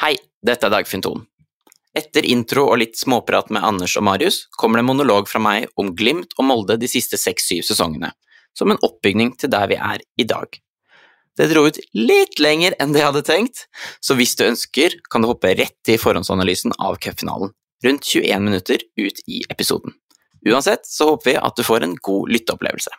Hei, dette er Dagfinn Thon. Etter intro og litt småprat med Anders og Marius kommer det en monolog fra meg om Glimt og Molde de siste seks–syv sesongene, som en oppbygning til der vi er i dag. Det dro ut litt lenger enn det jeg hadde tenkt, så hvis du ønsker, kan du hoppe rett til forhåndsanalysen av cupfinalen, rundt 21 minutter ut i episoden. Uansett så håper vi at du får en god lytteopplevelse.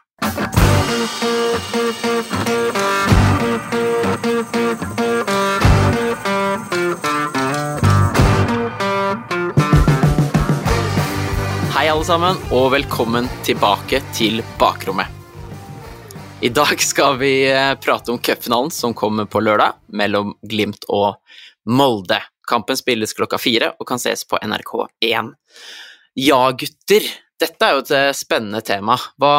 Sammen, og velkommen tilbake til Bakrommet. I dag skal vi eh, prate om cupfinalen som kommer på lørdag, mellom Glimt og Molde. Kampen spilles klokka fire og kan ses på NRK1. Ja, gutter, dette er jo et eh, spennende tema. Hva,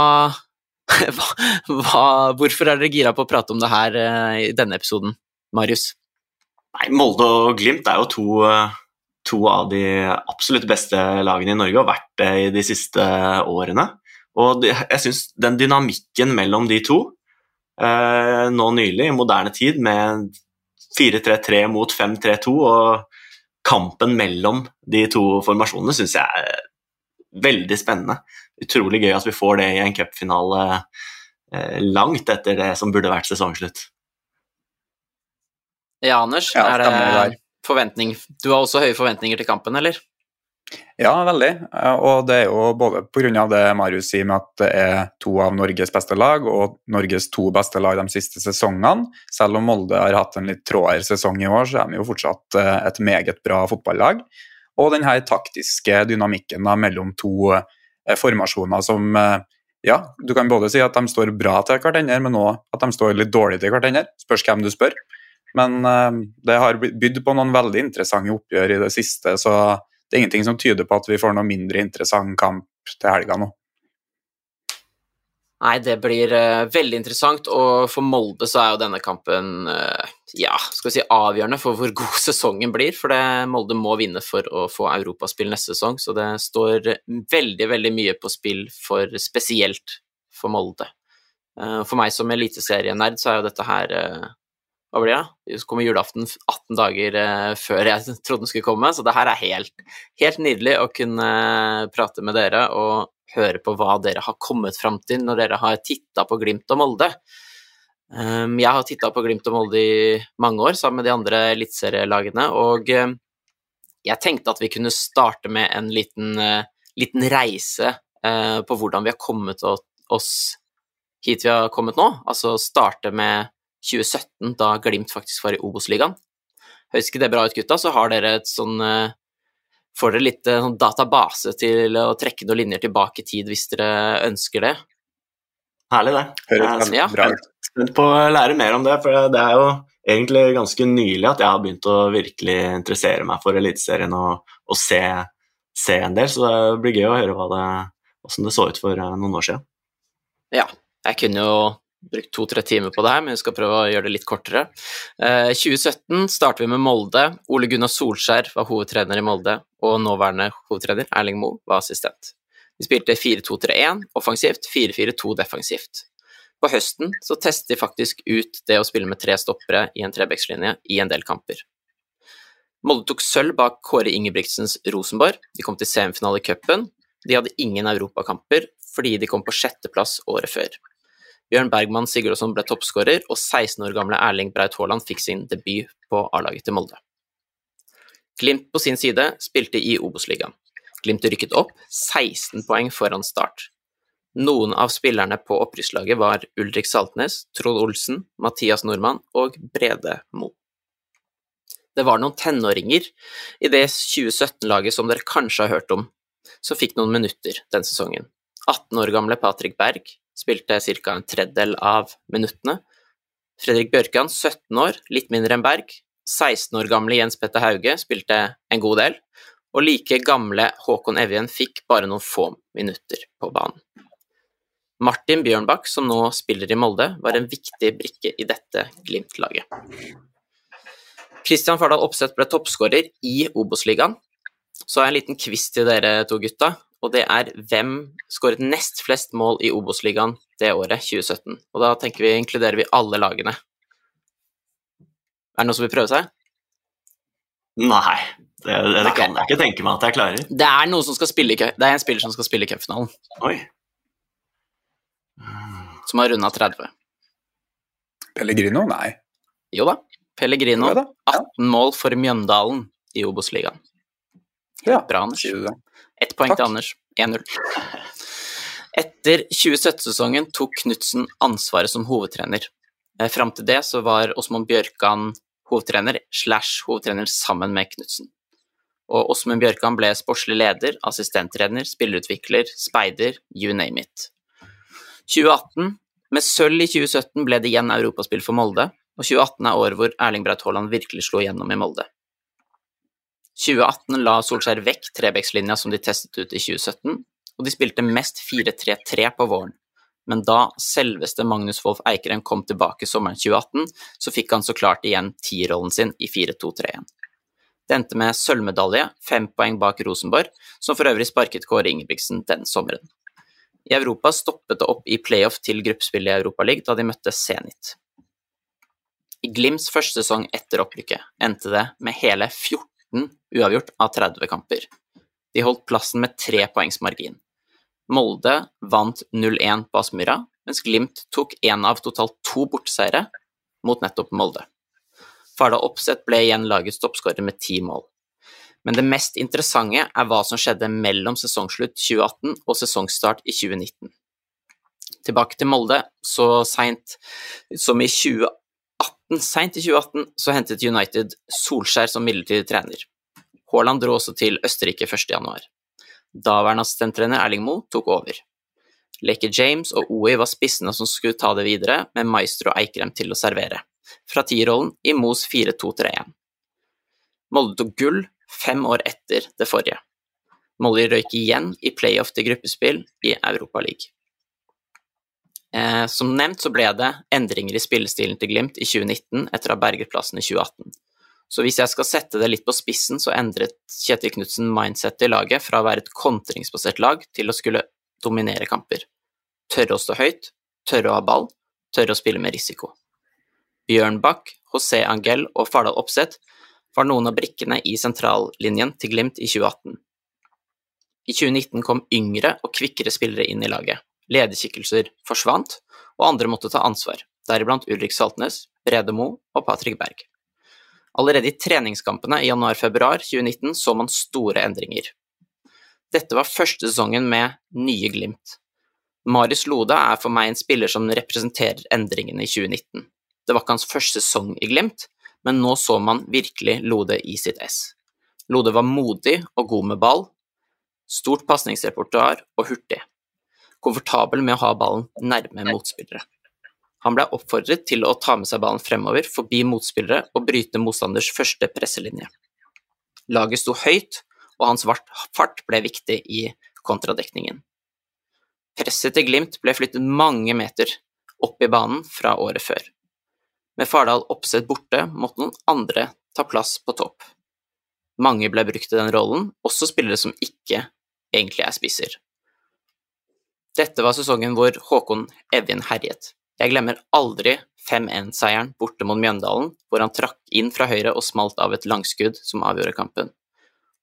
hva, hva, hvorfor er dere gira på å prate om det her eh, i denne episoden, Marius? Nei, Molde og Glimt er jo to, to, av de absolutt beste lagene i Norge, og har vært det i de siste årene. Og jeg syns den dynamikken mellom de to eh, nå nylig, i moderne tid, med 4-3-3 mot 5-3-2 og kampen mellom de to formasjonene, syns jeg er veldig spennende. Utrolig gøy at vi får det i en cupfinale eh, langt etter det som burde vært sesongslutt. Ja, Anders. Ja, er det forventning Du har også høye forventninger til kampen, eller? Ja, veldig. Og det er jo både pga. det Marius sier med at det er to av Norges beste lag, og Norges to beste lag de siste sesongene. Selv om Molde har hatt en litt tråere sesong i år, så er de jo fortsatt eh, et meget bra fotballag. Og den her taktiske dynamikken da, mellom to eh, formasjoner som eh, ja, du kan både si at de står bra til hverandre, men òg at de står litt dårlig til hverandre. Spørs hvem du spør. Men det har bydd på noen veldig interessante oppgjør i det siste, så det er ingenting som tyder på at vi får noen mindre interessant kamp til helga nå. Nei, det blir uh, veldig interessant, og for Molde så er jo denne kampen uh, ja, skal vi si avgjørende for hvor god sesongen blir. For det, Molde må vinne for å få europaspill neste sesong, så det står veldig, veldig mye på spill for spesielt for Molde. Uh, for meg som eliteserienerd så er jo dette her hva blir det? Så kommer julaften 18 dager eh, før jeg trodde den skulle komme, så det her er helt, helt nydelig å kunne prate med dere og høre på hva dere har kommet fram til når dere har titta på Glimt og Molde. Um, jeg har titta på Glimt og Molde i mange år sammen med de andre eliteserielagene, og um, jeg tenkte at vi kunne starte med en liten, liten reise på hvordan vi har kommet oss hit vi har kommet nå. Altså starte med 2017, da Glimt faktisk var i Obos-ligaen. Høres ikke det bra ut, gutta? Så har dere et sånn eh, Får dere litt eh, sånn database til å trekke noen linjer tilbake i tid hvis dere ønsker det? Herlig, det. Høres jeg er spent på å lære mer om det, for det er jo egentlig ganske nylig at jeg har begynt å virkelig interessere meg for Eliteserien og, og se, se, en del, så det blir gøy å høre hva det, hvordan det så ut for eh, noen år siden. Ja, jeg kunne jo brukt to-tre timer på det her, men vi skal prøve å gjøre det litt kortere. Eh, 2017 starter vi med Molde. Ole Gunnar Solskjær var hovedtrener i Molde, og nåværende hovedtrener Erling Moe var assistent. Vi spilte 4-2-3-1 offensivt, 4-4-2 defensivt. På høsten så testet de faktisk ut det å spille med tre stoppere i en trebekslinje i en del kamper. Molde tok sølv bak Kåre Ingebrigtsens Rosenborg. De kom til semifinale i cupen. De hadde ingen europakamper fordi de kom på sjetteplass året før. Bjørn Bergman Sigurdsson ble toppskårer, og 16 år gamle Erling Braut Haaland fikk sin debut på A-laget til Molde. Glimt på sin side spilte i Obos-ligaen. Glimt rykket opp, 16 poeng foran start. Noen av spillerne på opprykkslaget var Ulrik Saltnes, Trond Olsen, Mathias Nordmann og Brede Mo. Det var noen tenåringer i det 2017-laget som dere kanskje har hørt om, som fikk noen minutter den sesongen. 18 år gamle Patrick Berg, spilte ca. en tredjedel av minuttene. Fredrik Bjørkan, 17 år, litt mindre enn Berg. 16 år gamle Jens Petter Hauge spilte en god del, og like gamle Håkon Evjen fikk bare noen få minutter på banen. Martin Bjørnbakk, som nå spiller i Molde, var en viktig brikke i dette Glimt-laget. Kristian Fardal Opseth ble toppskårer i Obos-ligaen. Så har jeg en liten quiz til dere to gutta og det er hvem skåret nest flest mål i Obos-ligaen det året, 2017. Og da tenker vi, inkluderer vi alle lagene. Er det noen som vil prøve seg? Nei, det, det, det kan jeg ikke tenke meg at jeg klarer. Det er, noen som skal spille, det er en spiller som skal spille i cupfinalen, som har runda 30. Pellegrino? Nei. Jo da, Pellegrino. Jo da. Ja. 18 mål for Mjøndalen i Obos-ligaen. Ja, Bra, Anders. Ett poeng Takk. til Anders. 1-0. Etter 2017-sesongen tok Knutsen ansvaret som hovedtrener. Eh, Fram til det så var Åsmund Bjørkan hovedtrener slash hovedtrener sammen med Knutsen. Og Åsmund Bjørkan ble sportslig leder, assistenttrener, spillerutvikler, speider, you name it. 2018, med sølv i 2017 ble det igjen europaspill for Molde, og 2018 er året hvor Erling Braut Haaland virkelig slo igjennom i Molde. 2018 la Solskjær vekk Trebekslinja som de testet ut i 2017, og de spilte mest 4-3-3 på våren. Men da selveste Magnus Wolff Eikrem kom tilbake sommeren 2018, så fikk han så klart igjen tierrollen sin i 4-2-3-1. Det endte med sølvmedalje, fem poeng bak Rosenborg, som for øvrig sparket Kåre Ingebrigtsen den sommeren. I Europa stoppet det opp i playoff til gruppespillet i Europaligaen da de møtte Zenit. I Glimts første sesong etter opprykket endte det med hele 14 uavgjort av 30 kamper. De holdt plassen med tre poengs margin. Molde vant 0-1 på Aspmyra, mens Glimt tok én av totalt to borteseiere mot nettopp Molde. Farda Opseth ble igjen lagets toppskårer med ti mål. Men det mest interessante er hva som skjedde mellom sesongslutt 2018 og sesongstart i 2019. Tilbake til Molde, så seint som i 2018, seint i 2018 så hentet United Solskjær som midlertidig trener. Haaland dro også til Østerrike 1.1. Daværende assistenttrener Erling Moe tok over. Leke James og OI var spissene som skulle ta det videre, med Maestro Eikrem til å servere, fra tierrollen i Moes 4-2-3-1. Molde tok gull fem år etter det forrige. Molde røyk igjen i playoff til gruppespill i Europaligaen. Eh, som nevnt så ble det endringer i spillestilen til Glimt i 2019 etter å ha berget plassen i 2018. Så hvis jeg skal sette det litt på spissen, så endret Kjetil Knutsen mindset i laget fra å være et kontringsbasert lag til å skulle dominere kamper. Tørre å stå høyt, tørre å ha ball, tørre å spille med risiko. Bjørnbakk, José Angel og Fardal Opseth var noen av brikkene i sentrallinjen til Glimt i 2018. I 2019 kom yngre og kvikkere spillere inn i laget. Lederskikkelser forsvant, og andre måtte ta ansvar, deriblant Ulrik Saltnes, Brede Moe og Patrick Berg. Allerede i treningskampene i januar-februar 2019 så man store endringer. Dette var første sesongen med nye Glimt. Marius Lode er for meg en spiller som representerer endringene i 2019. Det var ikke hans første sesong i Glimt, men nå så man virkelig Lode i sitt ess. Lode var modig og god med ball, stort pasningsrepertoar og hurtig. Komfortabel med å ha ballen nærme motspillere. Han ble oppfordret til å ta med seg ballen fremover forbi motspillere og bryte motstanders første presselinje. Laget sto høyt, og hans fart ble viktig i kontradekningen. Presset til Glimt ble flyttet mange meter opp i banen fra året før. Med Fardal Opseth borte måtte noen andre ta plass på topp. Mange ble brukt i den rollen, også spillere som ikke egentlig er spisser. Dette var sesongen hvor Håkon Evjen herjet. Jeg glemmer aldri 5-1-seieren borte mot Mjøndalen, hvor han trakk inn fra høyre og smalt av et langskudd som avgjorde kampen.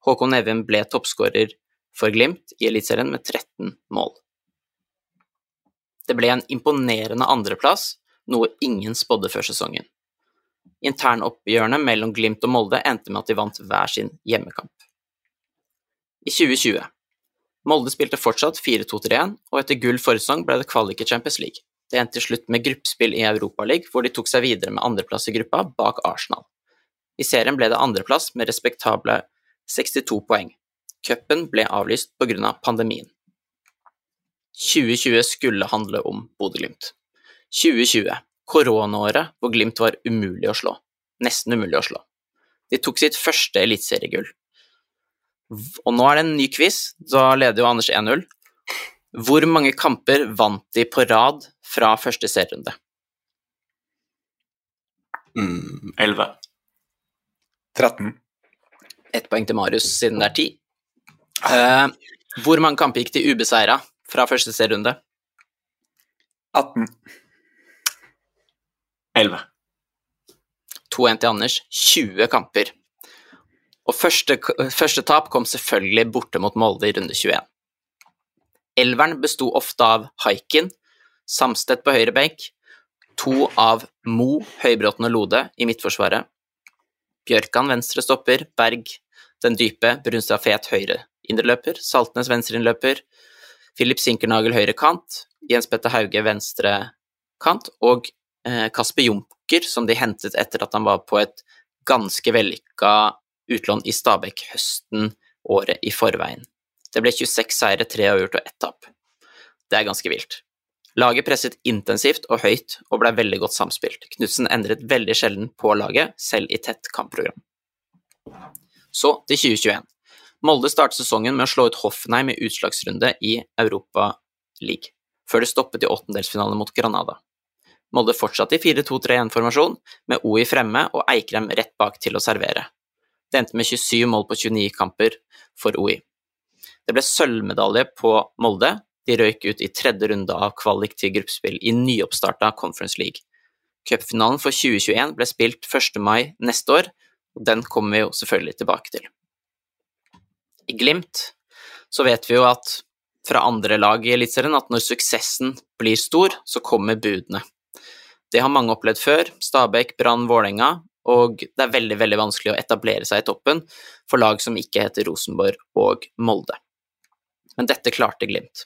Håkon Evjen ble toppskårer for Glimt i Eliteserien med 13 mål. Det ble en imponerende andreplass, noe ingen spådde før sesongen. Internoppgjørene mellom Glimt og Molde endte med at de vant hver sin hjemmekamp. I 2020 Molde spilte fortsatt 4-2-3-1, og etter gull forrige sesong ble det kvalik i Champions League. Det endte til slutt med gruppespill i Europaligaen, hvor de tok seg videre med andreplass i gruppa, bak Arsenal. I serien ble det andreplass med respektable 62 poeng. Cupen ble avlyst på grunn av pandemien. 2020 skulle handle om Bodø-Glimt. 2020, koronaåret hvor Glimt var umulig å slå. Nesten umulig å slå. De tok sitt første eliteseriegull. Og nå er det en ny quiz, da leder jo Anders 1-0. Hvor mange kamper vant de på rad fra første serierunde? Mm, 11. 13. Ett poeng til Marius, siden det er ti. Eh, hvor mange kamper gikk de ubeseira fra første serierunde? 18. 11. 2-1 til Anders. 20 kamper. Og første, første tap kom selvfølgelig borte mot Molde i runde 21. Elveren besto ofte av Haikin, Samstedt på høyre benk, to av Mo, Høybråten og Lode i midtforsvaret, Bjørkan venstre stopper, Berg den dype, Brunstad Fet høyre indreløper, Saltnes venstre innløper, Filip Sinkernagel høyre kant, Jens Petter Hauge venstre kant og eh, Kasper Junker, som de hentet etter at han var på et ganske vellykka utlån i Stabæk høsten året i forveien. Det ble 26 seire, 3 avgjort og ett tap. Det er ganske vilt. Laget presset intensivt og høyt og ble veldig godt samspilt. Knutsen endret veldig sjelden på laget, selv i tett kampprogram. Så til 2021. Molde startet sesongen med å slå ut Hoffenheim i utslagsrunde i Europa League, før det stoppet i åttendelsfinalen mot Granada. Molde fortsatte i 4-2-3-1-formasjon, med OI fremme og Eikrem rett bak til å servere. Det endte med 27 mål på 29 kamper for OI. Det ble sølvmedalje på Molde. De røyk ut i tredje runde av kvalik til gruppespill i nyoppstarta Conference League. Cupfinalen for 2021 ble spilt 1. mai neste år, og den kommer vi jo selvfølgelig tilbake til. I Glimt så vet vi jo at fra andre lag i Eliteserien at når suksessen blir stor, så kommer budene. Det har mange opplevd før, Stabæk, Brann, Vålerenga, og det er veldig, veldig vanskelig å etablere seg i toppen for lag som ikke heter Rosenborg og Molde men dette klarte Glimt.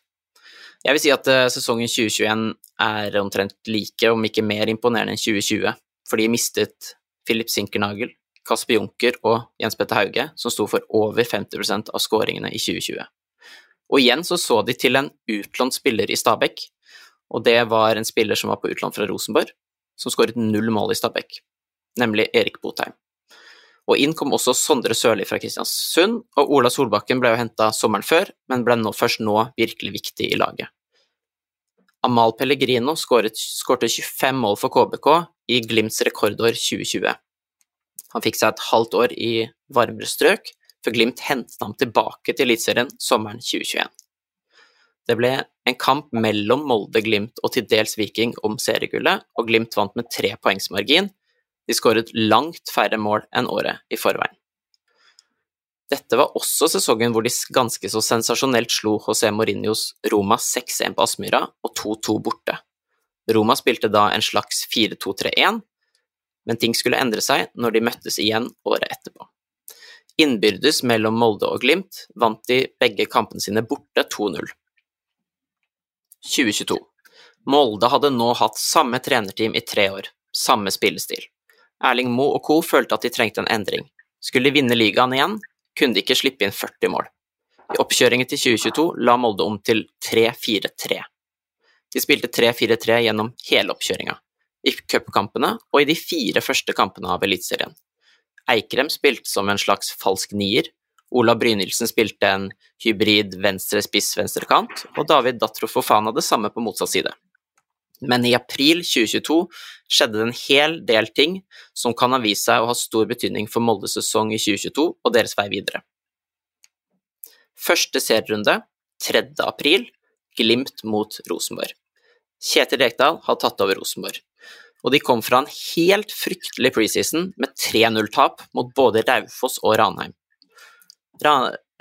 Jeg vil si at uh, sesongen 2021 er omtrent like, om ikke mer imponerende enn 2020, for de mistet Philip Sinkernagel, Kasper Junker og Jens Petter Hauge, som sto for over 50% av skåringene i 2020. Og igjen så så de til en utlånt spiller i Stabæk, og det var en spiller som var på utlån fra Rosenborg, som skåret null mål i Stabæk, nemlig Erik Botheim. Og inn kom også Sondre Sørli fra Kristiansund, og Ola Solbakken ble jo henta sommeren før, men ble nå, først nå virkelig viktig i laget. Amal Pellegrino skåret, skårte 25 mål for KBK i Glimts rekordår 2020. Han fikk seg et halvt år i varmere strøk, for Glimt hentet ham tilbake til Eliteserien sommeren 2021. Det ble en kamp mellom Molde, Glimt og til dels Viking om seriegullet, og Glimt vant med tre poengsmargin, de skåret langt færre mål enn året i forveien. Dette var også sesongen hvor de ganske så sensasjonelt slo José Mourinhos Roma 6-1 på Aspmyra og 2-2 borte. Roma spilte da en slags 4-2-3-1, men ting skulle endre seg når de møttes igjen året etterpå. Innbyrdes mellom Molde og Glimt vant de begge kampene sine borte 2-0. 2022. Molde hadde nå hatt samme trenerteam i tre år, samme spillestil. Erling Moe og co. følte at de trengte en endring. Skulle de vinne ligaen igjen, kunne de ikke slippe inn 40 mål. I oppkjøringen til 2022 la Molde om til 3-4-3. De spilte 3-4-3 gjennom hele oppkjøringa, i cupkampene og i de fire første kampene av Eliteserien. Eikrem spilte som en slags falsk nier, Ola Brynildsen spilte en hybrid venstre spiss venstre kant, og David Datro Fofana det samme på motsatt side. Men i april 2022 skjedde det en hel del ting som kan ha vist seg å ha stor betydning for Moldes sesong i 2022 og deres vei videre. Første serierunde, 3. april, Glimt mot Rosenborg. Kjetil Rekdal har tatt over Rosenborg, og de kom fra en helt fryktelig preseason med 3-0-tap mot både Raufoss og Ranheim.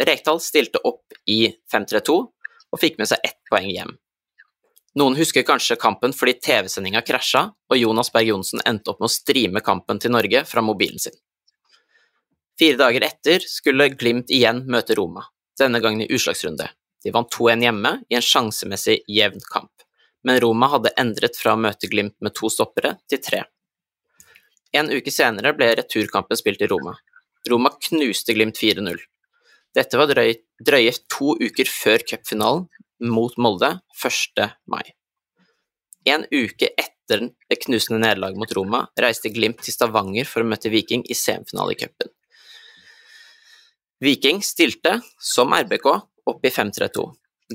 Rekdal stilte opp i 5-3-2 og fikk med seg ett poeng hjem. Noen husker kanskje kampen fordi TV-sendinga krasja, og Jonas Berg Johnsen endte opp med å streame kampen til Norge fra mobilen sin. Fire dager etter skulle Glimt igjen møte Roma, denne gangen i utslagsrunde. De vant 2-1 hjemme i en sjansemessig jevn kamp, men Roma hadde endret fra å møte Glimt med to stoppere til tre. En uke senere ble returkampen spilt i Roma. Roma knuste Glimt 4-0. Dette var drøye to uker før cupfinalen, mot Molde 1. mai. En uke etter det knusende nederlaget mot Roma reiste Glimt til Stavanger for å møte Viking i semifinale i cupen. Viking stilte, som RBK, opp i 5-3-2.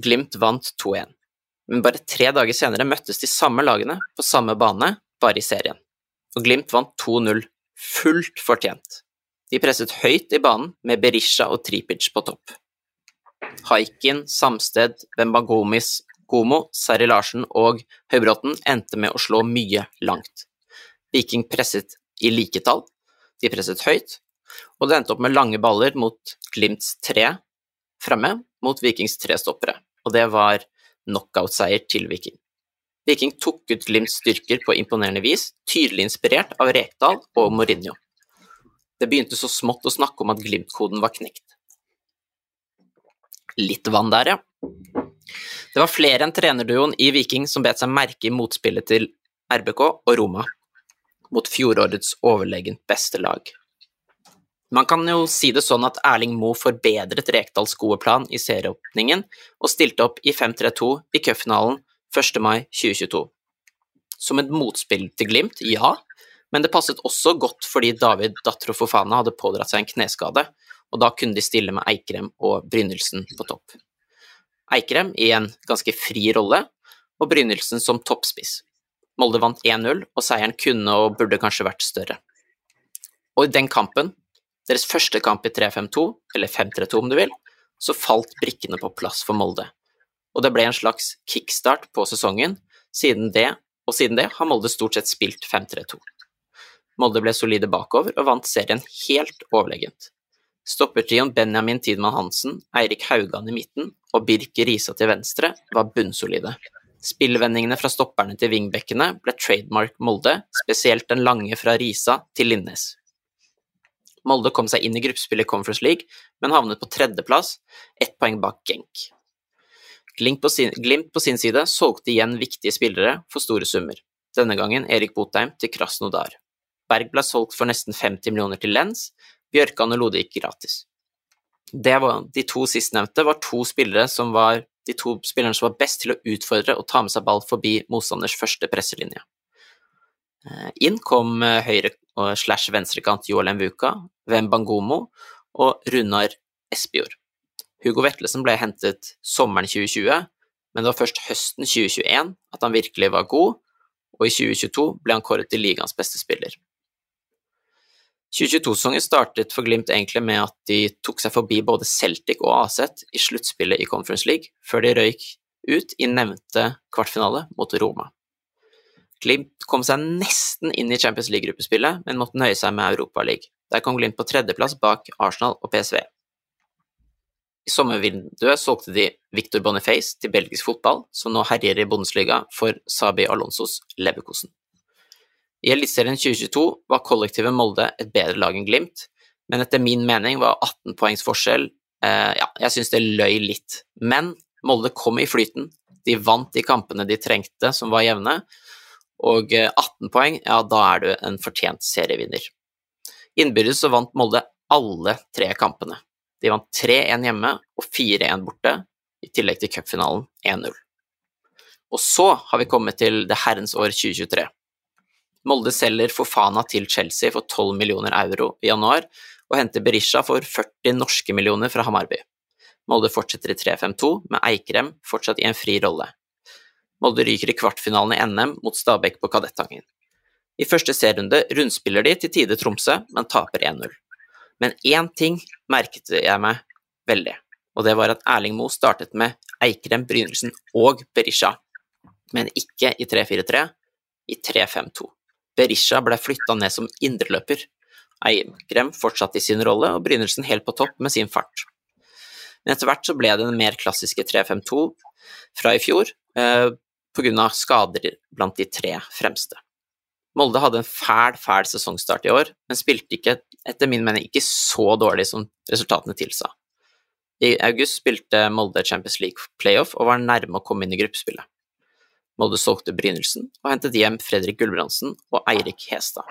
Glimt vant 2-1. Men bare tre dager senere møttes de samme lagene på samme bane, bare i serien. Og Glimt vant 2-0, fullt fortjent. De presset høyt i banen med Berisha og Tripic på topp. Haikin, Samsted, Bembagomis, Gomo, Sari Larsen og Høybråten endte med å slå mye langt. Viking presset i liketall, de presset høyt, og det endte opp med lange baller mot Glimts tre fremme, mot Vikings tre stoppere, og det var knockout-seier til Viking. Viking tok ut Glimts styrker på imponerende vis, tydelig inspirert av Rekdal og Mourinho. Det begynte så smått å snakke om at Glimt-koden var knekt. Litt vann der, ja. Det var flere enn trenerduoen i Viking som bet seg merke i motspillet til RBK og Roma, mot fjorårets overlegent beste lag. Man kan jo si det sånn at Erling Moe forbedret Rekdals gode plan i serieåpningen og stilte opp i 5-3-2 i cupfinalen 1. mai 2022. Som et motspill til Glimt, ja, men det passet også godt fordi David Datro Fofana hadde pådratt seg en kneskade, og da kunne de stille med Eikrem og Brynildsen på topp. Eikrem i en ganske fri rolle, og Brynildsen som toppspiss. Molde vant 1-0, og seieren kunne og burde kanskje vært større. Og i den kampen, deres første kamp i 3-5-2, eller 5-3-2 om du vil, så falt brikkene på plass for Molde. Og det ble en slags kickstart på sesongen, siden det, og siden det har Molde stort sett spilt 5-3-2. Molde ble solide bakover og vant serien helt overlegent. Stoppertrioen Benjamin Tidmann Hansen, Eirik Haugan i midten og Birk Risa til venstre var bunnsolide. Spillvendingene fra stopperne til wingbackene ble trademark Molde, spesielt den lange fra Risa til Linnes. Molde kom seg inn i gruppespillet Conference League, men havnet på tredjeplass, ett poeng bak Genk. Glimt på, sin, Glimt på sin side solgte igjen viktige spillere for store summer, denne gangen Erik Botheim til Krasnodar. Berg ble solgt for nesten 50 millioner til Lens, Bjørkan og Lode gikk gratis. Var, de to sistnevnte var to spillere som var de to spillerne som var best til å utfordre og ta med seg ball forbi motstanders første presselinje. Eh, inn kom høyre- høyre- slash venstrekant Joel Mvuka, Wembangomo og Runar Espejord. Hugo Vetlesen ble hentet sommeren 2020, men det var først høsten 2021 at han virkelig var god, og i 2022 ble han kåret til ligaens beste spiller. 2022-sesongen startet for Glimt egentlig med at de tok seg forbi både Celtic og Aset i sluttspillet i Conference League, før de røyk ut i nevnte kvartfinale mot Roma. Glimt kom seg nesten inn i Champions League-gruppespillet, men måtte nøye seg med Europaliga. Der kom Glimt på tredjeplass bak Arsenal og PSV. I sommervinduet solgte de Victor Boniface til belgisk fotball, som nå herjer i Bundesliga for Sabi Alonsos Leverkosen. I Eliteserien 2022 var kollektivet Molde et bedre lag enn Glimt, men etter min mening var 18 poengs forskjell eh, Ja, jeg syns det løy litt. Men Molde kom i flyten. De vant de kampene de trengte, som var jevne. Og 18 eh, poeng, ja, da er du en fortjent serievinner. Innbyrdes så vant Molde alle tre kampene. De vant 3-1 hjemme og 4-1 borte, i tillegg til cupfinalen 1-0. Og så har vi kommet til det herrens år 2023. Molde selger Fofana til Chelsea for 12 millioner euro i januar, og henter Berisha for 40 norske millioner fra Hamarby. Molde fortsetter i 3-5-2, med Eikrem fortsatt i en fri rolle. Molde ryker i kvartfinalen i NM mot Stabæk på Kadettangen. I første serierunde rundspiller de til tide Tromsø, men taper 1-0. Men én ting merket jeg meg veldig, og det var at Erling Moe startet med Eikrem, Brynildsen og Berisha, men ikke i 3-4-3, i 3-5-2. Berisha ble flytta ned som indreløper. Eikrem fortsatte i sin rolle, og Brynildsen helt på topp med sin fart. Men etter hvert så ble det den mer klassiske 3-5-2 fra i fjor, eh, pga. skader blant de tre fremste. Molde hadde en fæl, fæl sesongstart i år, men spilte ikke, etter min mening ikke så dårlig som resultatene tilsa. I august spilte Molde Champions League playoff og var nærme å komme inn i gruppespillet. Molde solgte Brynildsen og hentet hjem Fredrik Gulbrandsen og Eirik Hestad.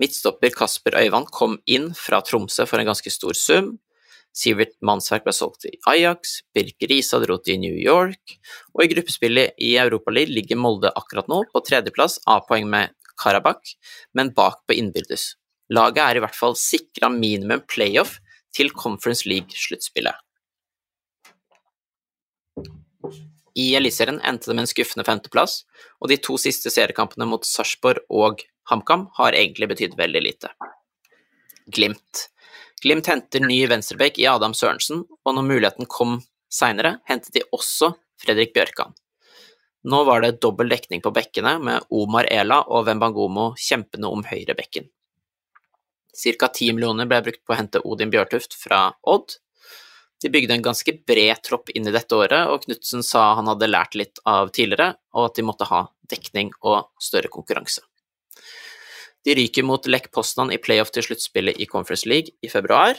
Midtstopper Kasper Øyvand kom inn fra Tromsø for en ganske stor sum. Sivert Mannsverk ble solgt til Ajax, Birk Risa dro til New York, og i gruppespillet i Europaligaen ligger Molde akkurat nå på tredjeplass, A-poeng med Karabakh, men bak på innbyrdes. Laget er i hvert fall sikra minimum playoff til Conference League-sluttspillet. I Eliteserien endte det med en skuffende femteplass, og de to siste seriekampene mot Sarpsborg og HamKam har egentlig betydd veldig lite. Glimt. Glimt henter ny venstreback i Adam Sørensen, og når muligheten kom seinere, hentet de også Fredrik Bjørkan. Nå var det dobbel dekning på bekkene, med Omar Ela og Wembangomo kjempende om høyrebekken. Cirka 10 millioner ble brukt på å hente Odin Bjørtuft fra Odd. De bygde en ganske bred tropp inn i dette året, og Knutsen sa han hadde lært litt av tidligere, og at de måtte ha dekning og større konkurranse. De ryker mot Lech Poznan i playoff til sluttspillet i Conference League i februar.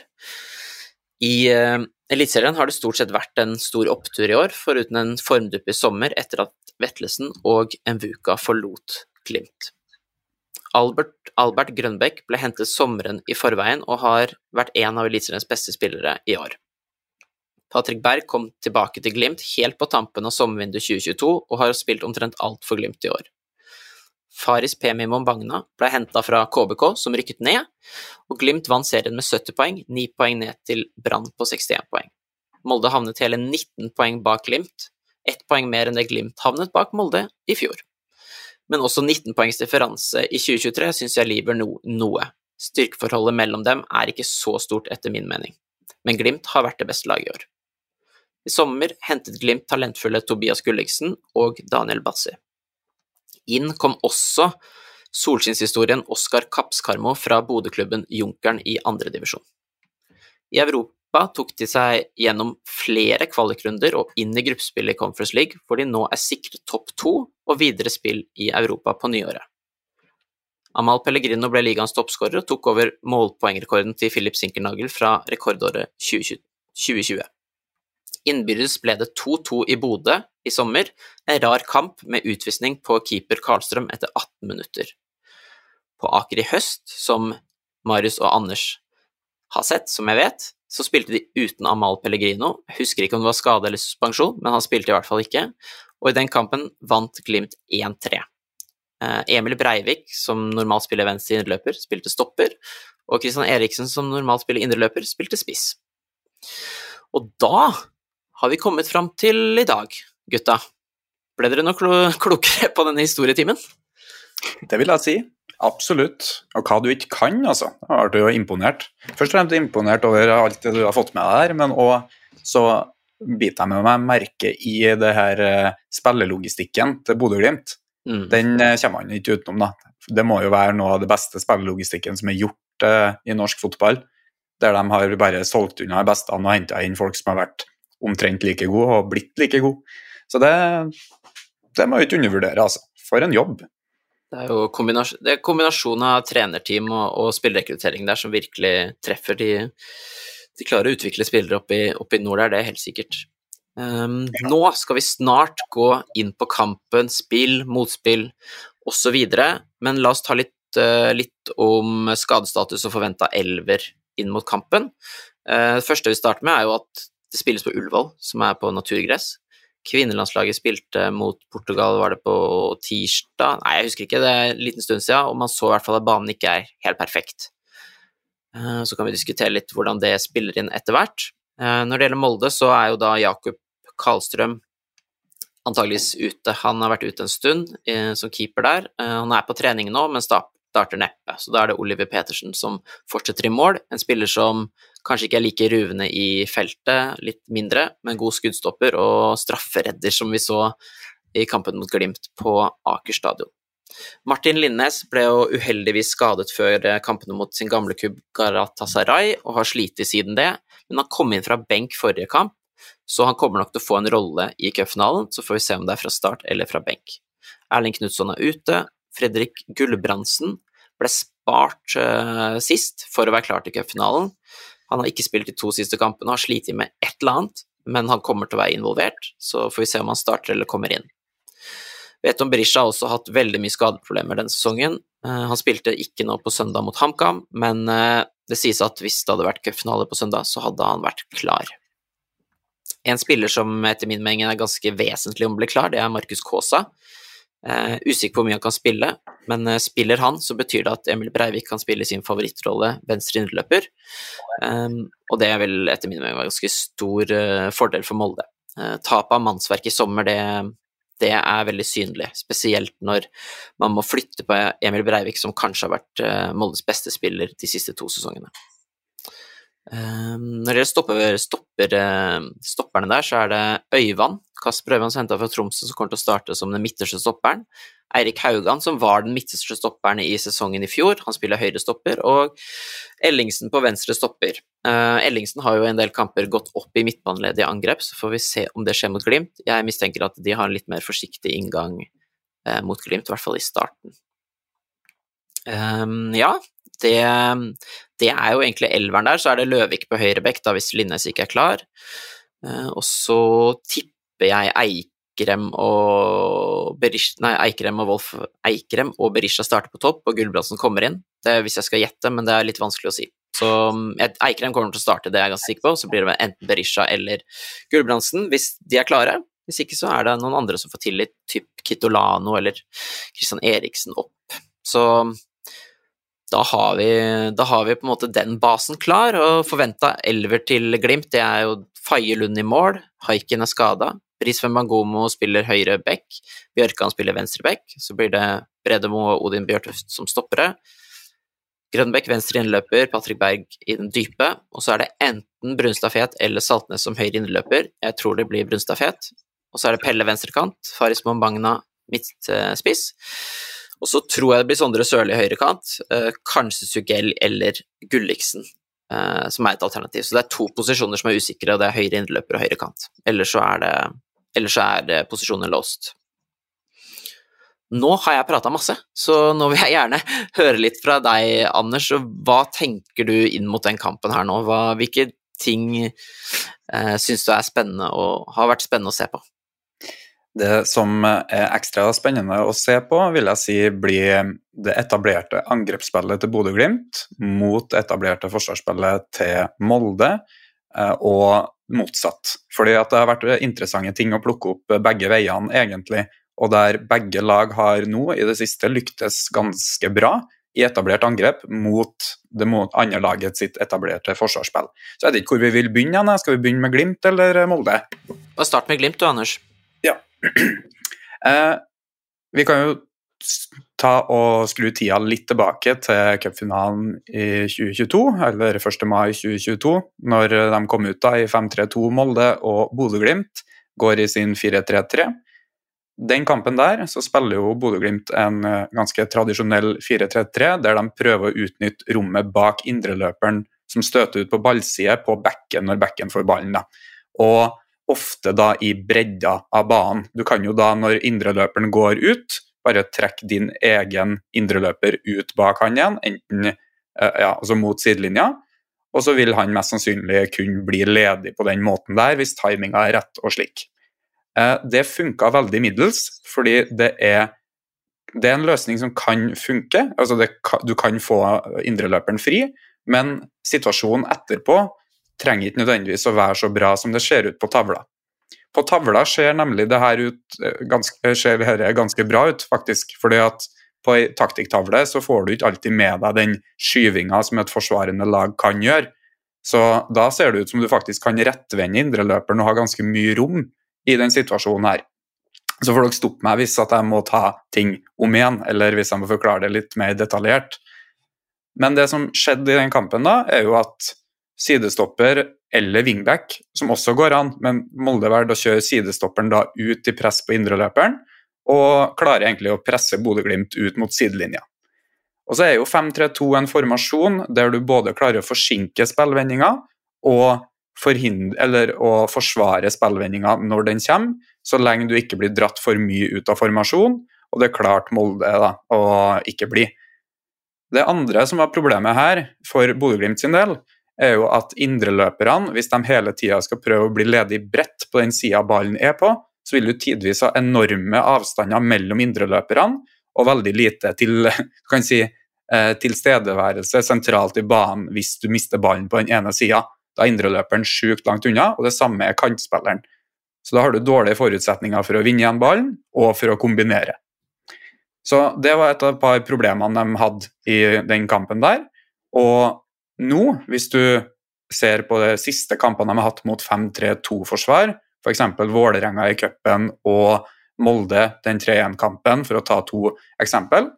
I uh, Eliteserien har det stort sett vært en stor opptur i år, foruten en formdupp i sommer etter at Vetlesen og Envuka forlot Glimt. Albert, Albert Grønbæk ble hentet sommeren i forveien og har vært en av Eliteseriens beste spillere i år. Patrick Berg kom tilbake til Glimt helt på tampen av sommervinduet 2022 og har spilt omtrent alt for Glimt i år. Faris Pemi Mombagna ble henta fra KBK, som rykket ned, og Glimt vant serien med 70 poeng, 9 poeng ned til Brann på 61 poeng. Molde havnet hele 19 poeng bak Glimt, ett poeng mer enn det Glimt havnet bak Molde i fjor. Men også 19 poengs differanse i 2023 syns jeg lyver no noe. Styrkeforholdet mellom dem er ikke så stort etter min mening, men Glimt har vært det beste laget i år. I sommer hentet Glimt talentfulle Tobias Gulliksen og Daniel Bassi. Inn kom også solskinnshistorien Oskar Kapskarmo fra Bodø-klubben Junkeren i andredivisjon. I Europa tok de seg gjennom flere kvalikrunder og inn i gruppespillet i Conference League, hvor de nå er sikret topp to og videre spill i Europa på nyåret. Amal Pellegrino ble ligaens toppskårer og tok over målpoengrekorden til Philip Sinkernagel fra rekordåret 2020. Innbyrdes ble det 2-2 i Bodø i sommer, en rar kamp med utvisning på keeper Karlstrøm etter 18 minutter. På Aker i høst, som Marius og Anders har sett, som jeg vet, så spilte de uten Amal Pellegrino. Jeg husker ikke om det var skade eller suspensjon, men han spilte i hvert fall ikke. Og i den kampen vant Glimt 1-3. Eh, Emil Breivik, som normalt spiller venstre indreløper, spilte stopper, og Christian Eriksen, som normalt spiller indreløper, spilte spiss. Og da har vi kommet fram til i dag, gutta. Ble dere noe klokere på denne historietimen? Det vil jeg si. Absolutt. Og hva du ikke kan, altså. Da ble du jo imponert. Først og fremst imponert over alt det du har fått med deg her, men òg så biter jeg med meg merke i det her eh, spillelogistikken til Bodø-Glimt. Mm. Den eh, kommer man ikke utenom, da. Det må jo være noe av det beste spillelogistikken som er gjort uh, i norsk fotball. Der de har bare solgt unna de beste og henta inn folk som har vært omtrent like god og blitt like god. Så det, det må vi ikke undervurdere, altså. For en jobb. Det er jo kombinasjon, det er kombinasjonen av trenerteam og, og spillerekruttering der som virkelig treffer. De, de klarer å utvikle spillere opp i, opp i nord der, det er helt sikkert. Um, ja. Nå skal vi snart gå inn på kampen, spill, motspill osv., men la oss ta litt, uh, litt om skadestatus og forventa elver inn mot kampen. Uh, det første vi starter med, er jo at det spilles på Ullevål, som er på naturgress. Kvinnelandslaget spilte mot Portugal, var det på tirsdag? Nei, jeg husker ikke, det er en liten stund siden, og man så i hvert fall at banen ikke er helt perfekt. Eh, så kan vi diskutere litt hvordan det spiller inn etter hvert. Eh, når det gjelder Molde, så er jo da Jakob Karlstrøm antageligvis ute. Han har vært ute en stund eh, som keeper der. Han er på trening nå, men starter neppe. Så da er det Oliver Petersen som fortsetter i mål, en spiller som Kanskje ikke er like ruvende i feltet, litt mindre, men god skuddstopper og strafferedder, som vi så i kampen mot Glimt på Aker stadion. Martin Linnes ble jo uheldigvis skadet før kampene mot sin gamle kubb Garatasaray, og har slitt siden det, men han kom inn fra benk forrige kamp, så han kommer nok til å få en rolle i cupfinalen, så får vi se om det er fra start eller fra benk. Erling Knutson er ute, Fredrik Gulbrandsen ble spart uh, sist for å være klar til cupfinalen, han har ikke spilt de to siste kampene, har slitt med et eller annet, men han kommer til å være involvert, så får vi se om han starter eller kommer inn. Vet om Berisha har også hatt veldig mye skadeproblemer denne sesongen. Eh, han spilte ikke nå på søndag mot HamKam, men eh, det sies at hvis det hadde vært cupfinale på søndag, så hadde han vært klar. En spiller som etter min mening er ganske vesentlig om å bli klar, det er Markus Kaasa. Uh, usikker på hvor mye han kan spille, men uh, spiller han, så betyr det at Emil Breivik kan spille sin favorittrolle venstre innløper. Um, og det vil etter min mening en ganske stor uh, fordel for Molde. Tapet av mannsverk i sommer, det, det, er veldig synlig. Spesielt når man må flytte på Emil Breivik, som kanskje har vært Moldes beste spiller de siste to sesongene. Når det stopper, stopper, stopperne der, så er det Øyvand, Kasper Øyvand henta fra Tromsø, som kommer til å starte som den midterste stopperen. Eirik Haugan, som var den midterste stopperen i sesongen i fjor, han spiller høyre stopper, og Ellingsen på venstre stopper. Uh, Ellingsen har jo en del kamper gått opp i midtbaneleddet i angrep, så får vi se om det skjer mot Glimt. Jeg mistenker at de har en litt mer forsiktig inngang uh, mot Glimt, i hvert fall i starten. Um, ja, det, det, er jo egentlig elveren der. Så er det Løvik på høyrebekk, da hvis Linnes ikke er klar. Uh, og så tipper jeg Eikrem og Berish, nei, Eikrem og Wolf Eikrem og Berisha starter på topp, og Gulbrandsen kommer inn. Det er hvis jeg skal gjette, men det er litt vanskelig å si. Så Eikrem kommer til å starte, det er jeg ganske sikker på. Så blir det enten Berisha eller Gulbrandsen hvis de er klare. Hvis ikke så er det noen andre som får tillit, typ Kitolano eller Christian Eriksen opp. Så da har, vi, da har vi på en måte den basen klar, og forventa elver til Glimt, det er jo Faye Lund i mål, Haiken er skada, Risven Bangomo spiller høyre back, Bjørkan spiller venstre back, så blir det Bredemo og Odin Bjørtuft som stoppere. Grønbekk venstre innløper, Patrick Berg i den dype, og så er det enten Brunstad-Fet eller Saltnes som høyre innløper. Jeg tror det blir Brunstad-Fet. Og så er det Pelle venstrekant, Faris Mombagna midtspiss. Og så tror jeg det blir Sondre Sørli høyrekant, eh, kanskje Sugell eller Gulliksen eh, som er et alternativ. Så det er to posisjoner som er usikre, og det er høyre innløper og høyre kant. Ellers så er det Ellers er eh, posisjonen låst. Nå har jeg prata masse, så nå vil jeg gjerne høre litt fra deg, Anders. Hva tenker du inn mot den kampen her nå? Hva, hvilke ting eh, syns du er spennende og har vært spennende å se på? Det som er ekstra spennende å se på, vil jeg si blir det etablerte angrepsspillet til Bodø-Glimt mot det etablerte forsvarsspillet til Molde, eh, og motsatt. Fordi at det har vært interessante ting å plukke opp begge veiene, egentlig. Og der begge lag har nå i det siste lyktes ganske bra i etablert angrep mot det andre laget sitt etablerte forsvarsspill. Så jeg vet ikke hvor vi vil begynne. Skal vi begynne med Glimt eller Molde? Start med Glimt du, Anders. Eh, vi kan jo ta og skru tida litt tilbake til cupfinalen i 2022, eller 1. mai 2022, når de kom ut da i 5-3-2 Molde og Bodø-Glimt går i sin 4-3-3. Den kampen der så spiller jo Bodø-Glimt en eh, ganske tradisjonell 4-3-3, der de prøver å utnytte rommet bak indreløperen som støter ut på ballside på bekken når bekken får ballen. Da. Og ofte da i bredda av banen. Du kan jo da, når indreløperen går ut, bare trekke din egen indreløper ut bak han igjen, enten eh, ja, altså mot sidelinja. Og så vil han mest sannsynlig kunne bli ledig på den måten der, hvis timinga er rett og slik. Eh, det funka veldig middels, fordi det er, det er en løsning som kan funke. Altså det, du kan få indreløperen fri, men situasjonen etterpå trenger ikke nødvendigvis å være så bra som det ser ut på tavla. På tavla ser nemlig det her ut eh, ganske, ser dette ganske bra ut, faktisk. fordi at på ei taktikktavle så får du ikke alltid med deg den skyvinga som et forsvarende lag kan gjøre. Så da ser det ut som du faktisk kan rettvende indreløperen og ha ganske mye rom i den situasjonen her. Så får dere stoppe meg hvis jeg må ta ting om igjen, eller hvis jeg må forklare det litt mer detaljert. Men det som skjedde i den kampen, da, er jo at sidestopper eller wingback, som også går an, men Molde valgte å kjøre sidestopperen da ut i press på indreløperen, og klarer egentlig å presse Bodø-Glimt ut mot sidelinja. Og så er jo 5-3-2 en formasjon der du både klarer å forsinke spillvendinga og, eller, å forsvare spillvendinga når den kommer, så lenge du ikke blir dratt for mye ut av formasjon, og det er klart Molde da, å ikke bli. Det andre som var problemet her, for Bodø-Glimt sin del, er jo at indreløperne, hvis de hele tida skal prøve å bli ledig bredt på den sida ballen er på, så vil du tidvis ha enorme avstander mellom indreløperne og veldig lite til kan si, eh, tilstedeværelse sentralt i banen hvis du mister ballen på den ene sida. Da er indreløperen sjukt langt unna, og det samme er kantspilleren. Så da har du dårlige forutsetninger for å vinne igjen ballen og for å kombinere. Så det var et av et par problemene de hadde i den kampen der. Og nå, hvis du ser på de siste kampene de har hatt mot 5-3-2-forsvar, f.eks. Vålerenga i cupen og Molde den 3-1-kampen, for å ta to eksempel,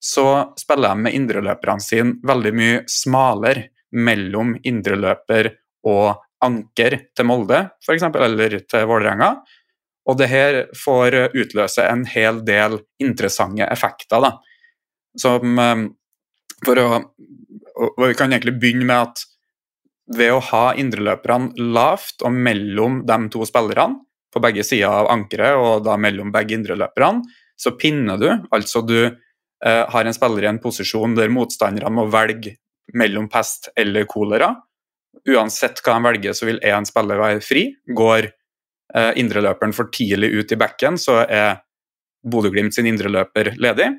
så spiller de med indreløperne sine veldig mye smalere. mellom indreløper og anker til Molde, f.eks., eller til Vålerenga. Og det her får utløse en hel del interessante effekter. Da. Som eh, for å og Vi kan egentlig begynne med at ved å ha indreløperne lavt og mellom de to spillerne, på begge sider av ankeret og da mellom begge indreløperne, så pinner du. Altså du eh, har en spiller i en posisjon der motstanderne må velge mellom pest eller kolera. Uansett hva de velger, så vil én spiller være fri. Går eh, indreløperen for tidlig ut i bekken, så er Bodø-Glimt sin indreløper ledig.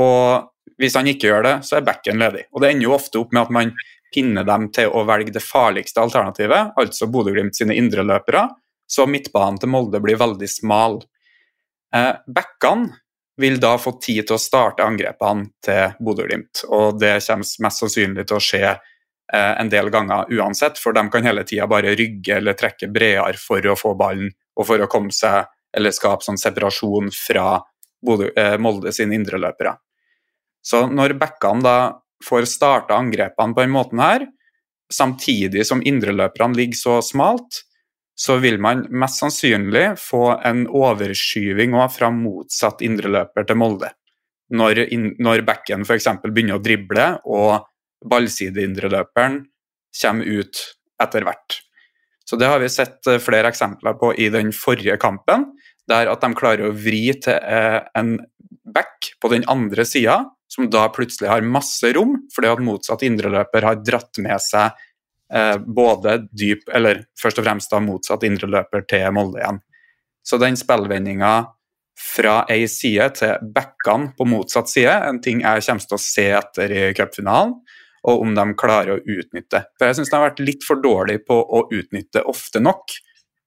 Og hvis han ikke gjør det, så er bekken ledig. Og Det ender jo ofte opp med at man pinner dem til å velge det farligste alternativet, altså Bodø-Glimt sine indreløpere, så midtbanen til Molde blir veldig smal. Eh, Bekkene vil da få tid til å starte angrepene til Bodø-Glimt, og det kommer mest sannsynlig til å skje eh, en del ganger uansett, for de kan hele tida bare rygge eller trekke bredere for å få ballen og for å komme seg eller skape sånn separasjon fra eh, Molde sine indreløpere. Så når backene da får starta angrepene på denne måten her, samtidig som indreløperne ligger så smalt, så vil man mest sannsynlig få en overskyving fra motsatt indreløper til Molde. Når, når backen f.eks. begynner å drible og ballsideindreløperen kommer ut etter hvert. Så Det har vi sett eh, flere eksempler på i den forrige kampen, der at de klarer å vri til eh, en back på den andre sida som da plutselig har masse rom, fordi at motsatt indreløper har dratt med seg eh, både dyp, eller først og fremst da motsatt indreløper til Molde igjen. Så den spillvendinga fra ei side til backene på motsatt side, en ting jeg kommer til å se etter i cupfinalen, og om de klarer å utnytte. For jeg syns de har vært litt for dårlige på å utnytte ofte nok.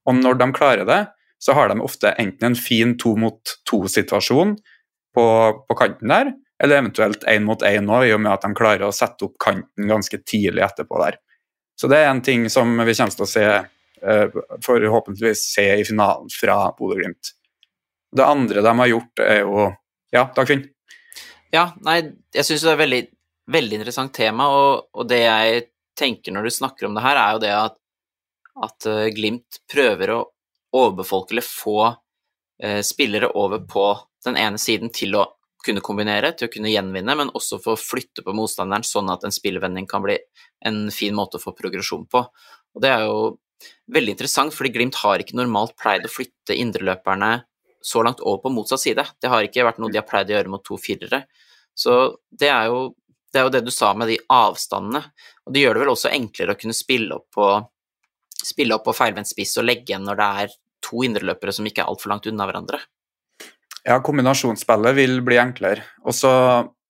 Og når de klarer det, så har de ofte enten en fin to mot to-situasjon på, på kanten der, eller eventuelt én mot én òg, i og med at de klarer å sette opp kanten ganske tidlig etterpå der. Så det er en ting som vi kommer til å se, uh, forhåpentligvis se i finalen fra Bodø-Glimt. Det andre de har gjort, er jo Ja, Dagfinn? Ja, nei, jeg syns det er et veldig, veldig interessant tema, og, og, det jeg tenker når du snakker om det her, er jo det at, at uh, Glimt prøver å overbefolke eller få eh, spillere over på den ene siden til å kunne kombinere, til å kunne gjenvinne, men også for å flytte på motstanderen, sånn at en spillvending kan bli en fin måte å få progresjon på. Og Det er jo veldig interessant, fordi Glimt har ikke normalt pleid å flytte indreløperne så langt over på motsatt side. Det har ikke vært noe de har pleid å gjøre mot to firere. Så det er, jo, det er jo det du sa med de avstandene. Og det gjør det vel også enklere å kunne spille opp på, spille opp på feilvendt spiss og legge igjen når det er to indreløpere som ikke er altfor langt unna hverandre. Ja, kombinasjonsspillet vil bli enklere. Og så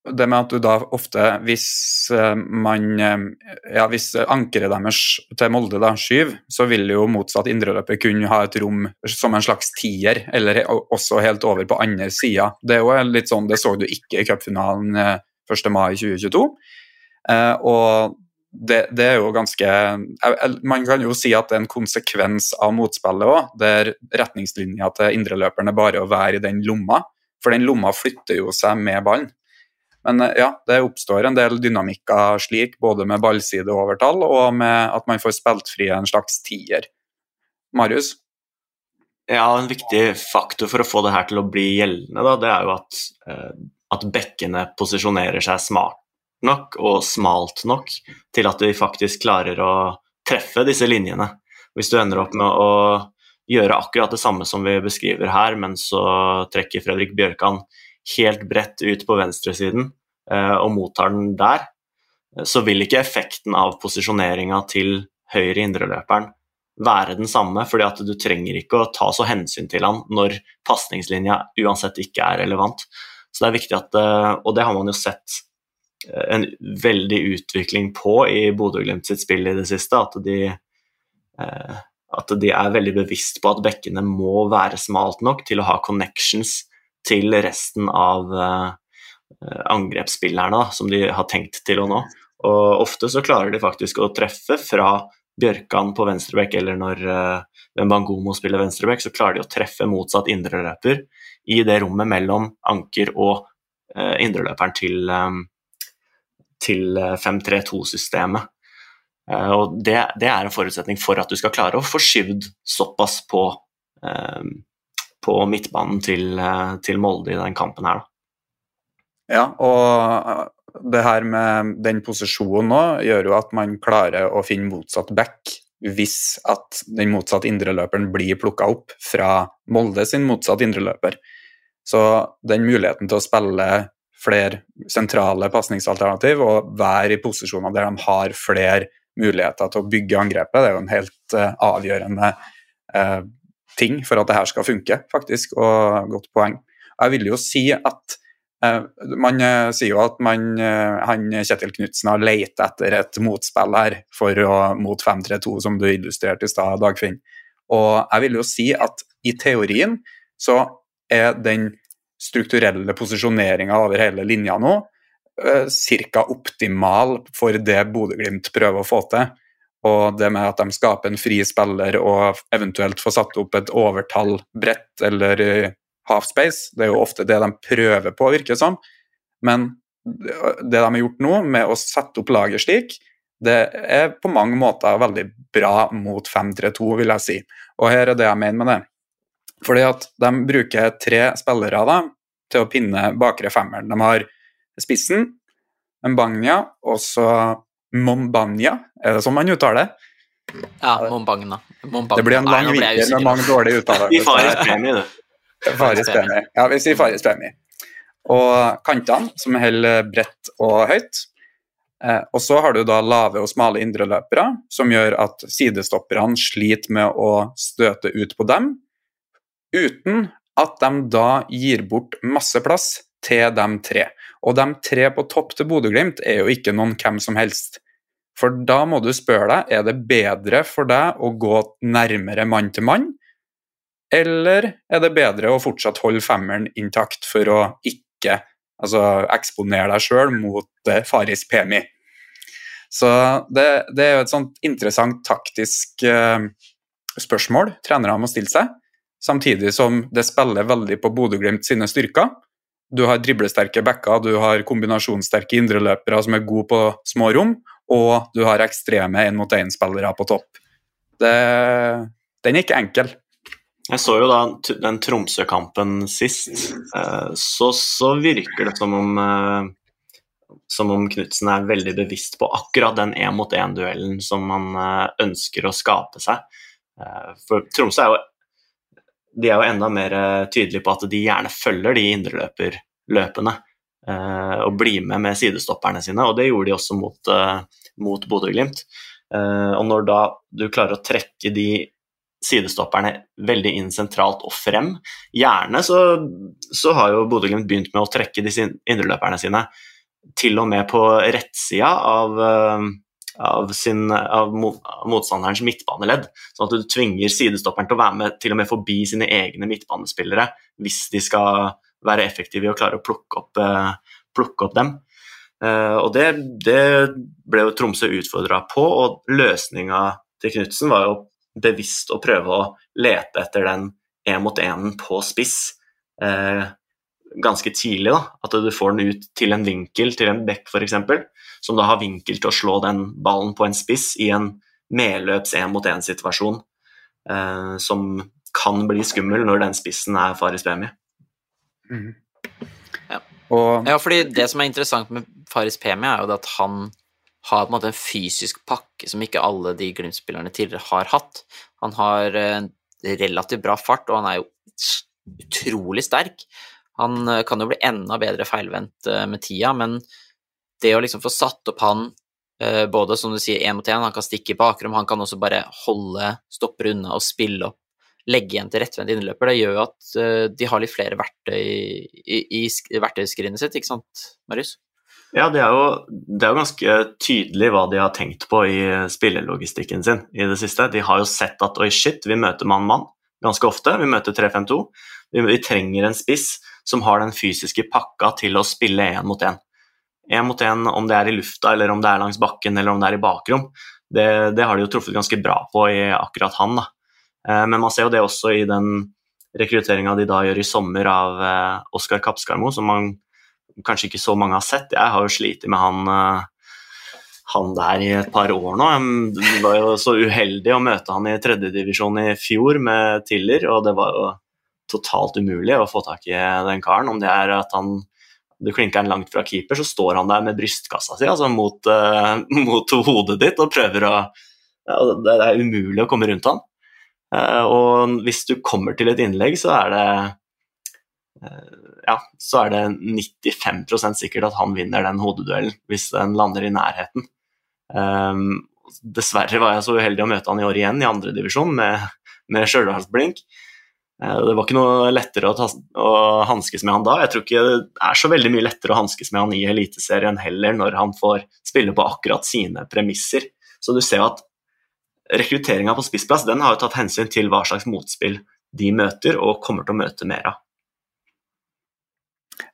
det med at du da ofte, hvis eh, man eh, Ja, hvis ankeret deres til Molde da skyver, så vil jo motsatt indreløper kunne ha et rom som en slags tier, eller også helt over på andre sida. Det er jo litt sånn, det så du ikke i cupfinalen 1. Eh, mai 2022. Og det, det, er jo ganske Man kan jo si at det er en konsekvens av motspillet òg, der retningslinja til indreløperen er bare å være i den lomma. For den lomma flytter jo seg med ballen. Men eh, ja, det oppstår en del dynamikker slik, både med ballsideovertall og med at man får spilt fri en slags tier. Marius? Ja, en viktig faktor for å få det her til å bli gjeldende, da, det er jo at, eh, at bekkene posisjonerer seg smart nok og smalt nok til at vi faktisk klarer å treffe disse linjene. Hvis du ender opp med å gjøre akkurat det samme som vi beskriver her, men så trekker Fredrik Bjørkan helt bredt ut på venstresiden eh, og mottar den der, så vil ikke effekten av posisjoneringa til høyre indreløperen være den samme, fordi at du trenger ikke å ta så hensyn til han når pasningslinja uansett ikke er relevant. Så det er viktig at, eh, Og det har man jo sett en veldig utvikling på i Bodø-Glimt sitt spill i det siste. At de, eh, at de, er veldig bevisst på at bekkene må være smalt nok til å ha connections til resten av eh, angrepsspillerne som de har tenkt til å nå. Og ofte så klarer de faktisk å treffe fra Bjørkan på venstrebekk, eller når Bangomo spiller venstrebekk, så klarer de å treffe motsatt indreløper i det rommet mellom anker og indreløperen til, til 5-3-2-systemet. Eh, og det, det, er en forutsetning for at du skal klare å få skyvd såpass på, eh, på midtbanen til, eh, til, Molde i den kampen her. Da. Ja, og det her med den posisjonen nå gjør jo at man klarer å finne motsatt back hvis at den motsatte indreløperen blir plukka opp fra Molde sin motsatt indreløper. Så den muligheten til å spille flere sentrale pasningsalternativ og være i posisjoner der de har flere muligheter til å bygge angrepet, det er jo en helt uh, avgjørende uh, ting for at det her skal funke, faktisk, og godt poeng. Jeg vil jo si at uh, man sier jo at man, han Kjetil Knutsen har lett etter et motspill her for å, mot 5-3-2, som du illustrerte i stad, Dagfinn. Og jeg vil jo si at i teorien så er den strukturelle posisjoneringa over hele linja nå uh, ca. optimal for det Bodø-Glimt prøver å få til. Og det med at de skaper en fri spiller og eventuelt får satt opp et overtall brett eller half halfspace, det er jo ofte det de prøver på, virker det som. Men det de har gjort nå, med å sette opp laget slik, det er på mange måter veldig bra mot 5-3-2, vil jeg si. Og her er det jeg mener med det. Fordi at de bruker tre spillere da, til å pinne bakre femmeren. De har spissen, Mbagna og så Mombagna, Er det sånn man uttaler det? Ja, Mombagna. Mombagna. Det blir en lang vinter med mange dårlige uttaler. Vi fares premie, du. Fares premie. Ja, vi sier Fares premie. Og kantene, som holder bredt og høyt. Eh, og så har du da lave og smale indreløpere, som gjør at sidestopperne sliter med å støte ut på dem, uten at de da gir bort masse plass til de tre. Og de tre på topp til Bodø-Glimt er jo ikke noen hvem som helst. For da må du spørre deg er det bedre for deg å gå nærmere mann til mann, eller er det bedre å fortsatt holde femmeren intakt for å ikke altså, eksponere deg sjøl mot eh, Faris Pemi? Så det, det, er jo et sånt interessant taktisk eh, spørsmål trenerne må stille seg. Samtidig som det spiller veldig på Bodø-Glimt sine styrker. Du har driblesterke backer, du har kombinasjonssterke indreløpere som er gode på små rom, og du har ekstreme én-mot-én-spillere på topp. Det, den er ikke enkel. Jeg så jo da den Tromsø-kampen sist. Eh, så, så, virker det som om eh, som om Knutsen er veldig bevisst på akkurat den én-mot-én-duellen som man eh, ønsker å skape seg. For Tromsø er jo de er jo enda mer eh, tydelige på at de gjerne følger de indreløperløpene eh, og blir med med sidestopperne sine, og det gjorde de også mot, eh, mot Bodø-Glimt. Eh, og når da du klarer å trekke de sidestopperne veldig inn sentralt og frem, gjerne så, så har jo Bodø-Glimt begynt med å trekke disse indreløperne sine til og med på rettsida av av, sin, av motstanderens midtbaneledd. Sånn at du tvinger sidestopperen til å være med til og med forbi sine egne midtbanespillere hvis de skal være effektive i å klare å plukke opp, eh, plukke opp dem. Eh, og det, det, ble jo Tromsø utfordra på, og løsninga til Knutsen var jo bevisst å prøve å lete etter den én mot én på spiss. Eh, ganske tidlig. da, At du får den ut til en vinkel, til en bekk f.eks., som da har vinkel til å slå den ballen på en spiss i en medløps én-mot-én-situasjon eh, som kan bli skummel når den spissen er Faris Pemi. Mm. Ja. Og... ja, fordi det som er interessant med Faris Pemi, er jo at han har på en måte en fysisk pakke som ikke alle de Glimt-spillerne tidligere har hatt. Han har eh, relativt bra fart, og han er jo utrolig sterk. Han eh, kan jo bli enda bedre feilvendt eh, med tida, men det å liksom få satt opp han eh, både som du sier én mot én, han kan stikke i bakrom, han kan også bare holde, stoppe unna og spille opp, legge igjen til rettvendt innløper, det gjør jo at de har litt flere verktøy i, i, i verktøyskrinet sitt, ikke sant, Marius? Ja, det er, jo, det er, jo, ganske tydelig hva de har tenkt på i spillelogistikken sin i det siste. De har jo sett at oi, shit, vi møter mann-mann ganske ofte. Vi møter 3-5-2. Vi, vi, trenger en spiss som har den fysiske pakka til å spille én mot én. Én mot én om det er i lufta, eller om det er langs bakken eller om det er i bakrom. Det, det har de jo truffet ganske bra på i akkurat han. Da. Eh, men man ser jo det også i den rekrutteringa de da gjør i sommer av eh, Oskar Kappskarmo, som man kanskje ikke så mange har sett. Jeg har jo slitt med han eh, han der i et par år nå. Jeg var jo så uheldig å møte han i tredjedivisjon i fjor med Tiller, og det var jo totalt umulig å få tak i den karen. Om det er at han du klinker han langt fra keeper, så står han der med brystkassa si altså mot, uh, mot hodet ditt og prøver å ja, Det er umulig å komme rundt han. Uh, og hvis du kommer til et innlegg, så er det uh, ja, så er det 95% sikkert at han vinner den hodeduellen hvis den lander i nærheten. Dessverre var jeg så uheldig å møte han i år igjen i andredivisjon med, med Stjørdalsblink. Uh, det var ikke noe lettere å, å, hanskes med han da. Jeg tror ikke det er så veldig mye lettere å hanskes med han i Eliteserien heller, når han får spille på akkurat sine premisser. Så du ser at rekrutteringa på spissplass den har jo tatt hensyn til hva slags motspill de møter og kommer til å møte mer av.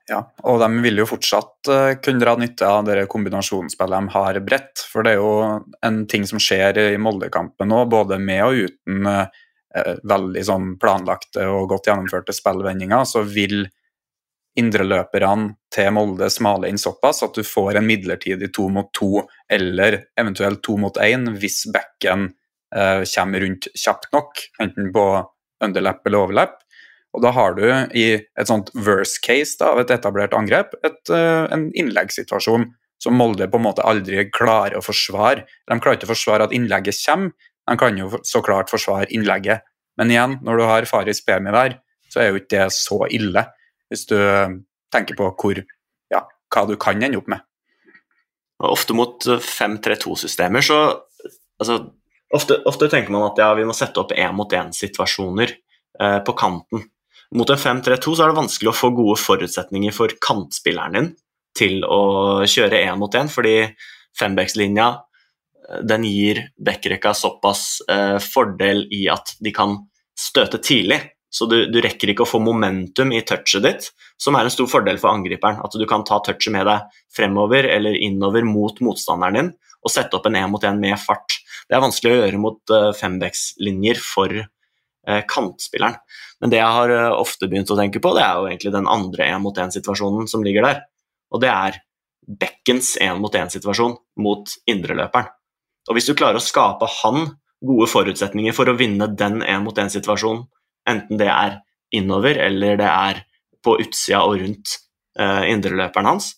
Ja, og de vil jo fortsatt uh, kunne dra nytte av det kombinasjonsspillet de har bredt. For det er jo en ting som skjer i Molde-kampen nå, både med og uten uh, veldig sånn planlagte og godt gjennomførte spillvendinger, så vil indreløperne til Molde smale inn såpass at du får en midlertidig to mot to, eller eventuelt to mot én, hvis bekken eh, kommer rundt kjapt nok, enten på underlepp eller overlepp. Og da har du i et sånt worst case da, av et etablert angrep et, uh, en innleggssituasjon som Molde på en måte aldri klarer å forsvare. De klarer ikke å forsvare at innlegget kommer, de kan jo så klart forsvare innlegget. Men igjen, når du har Faris Bemi der, så er jo ikke det så ille, hvis du tenker på hvor, ja, hva du kan ende opp med. Ofte mot 5-3-2-systemer så altså, ofte, ofte, tenker man at ja, vi må sette opp én mot én-situasjoner eh, på kanten. Mot en 5-3-2 så er det vanskelig å få gode forutsetninger for kantspilleren din til å kjøre én mot én, fordi fembackslinja eh, den gir backrekka såpass eh, fordel i at de kan støte tidlig. Så du, du, rekker ikke å få momentum i touchet ditt, som er en stor fordel for angriperen. At du kan ta touchet med deg fremover eller innover mot motstanderen din og sette opp en én mot én med fart. Det er vanskelig å gjøre mot eh, fembackslinjer for eh, kantspilleren. Men det jeg har eh, ofte begynt å tenke på, det er jo egentlig den andre én-mot-én-situasjonen som ligger der. Og det er bekkens én-mot-én-situasjon mot indreløperen. Og hvis du klarer å skape han gode forutsetninger for å vinne den én-mot-én-situasjonen, enten det er innover eller det er på utsida og rundt uh, indreløperen hans,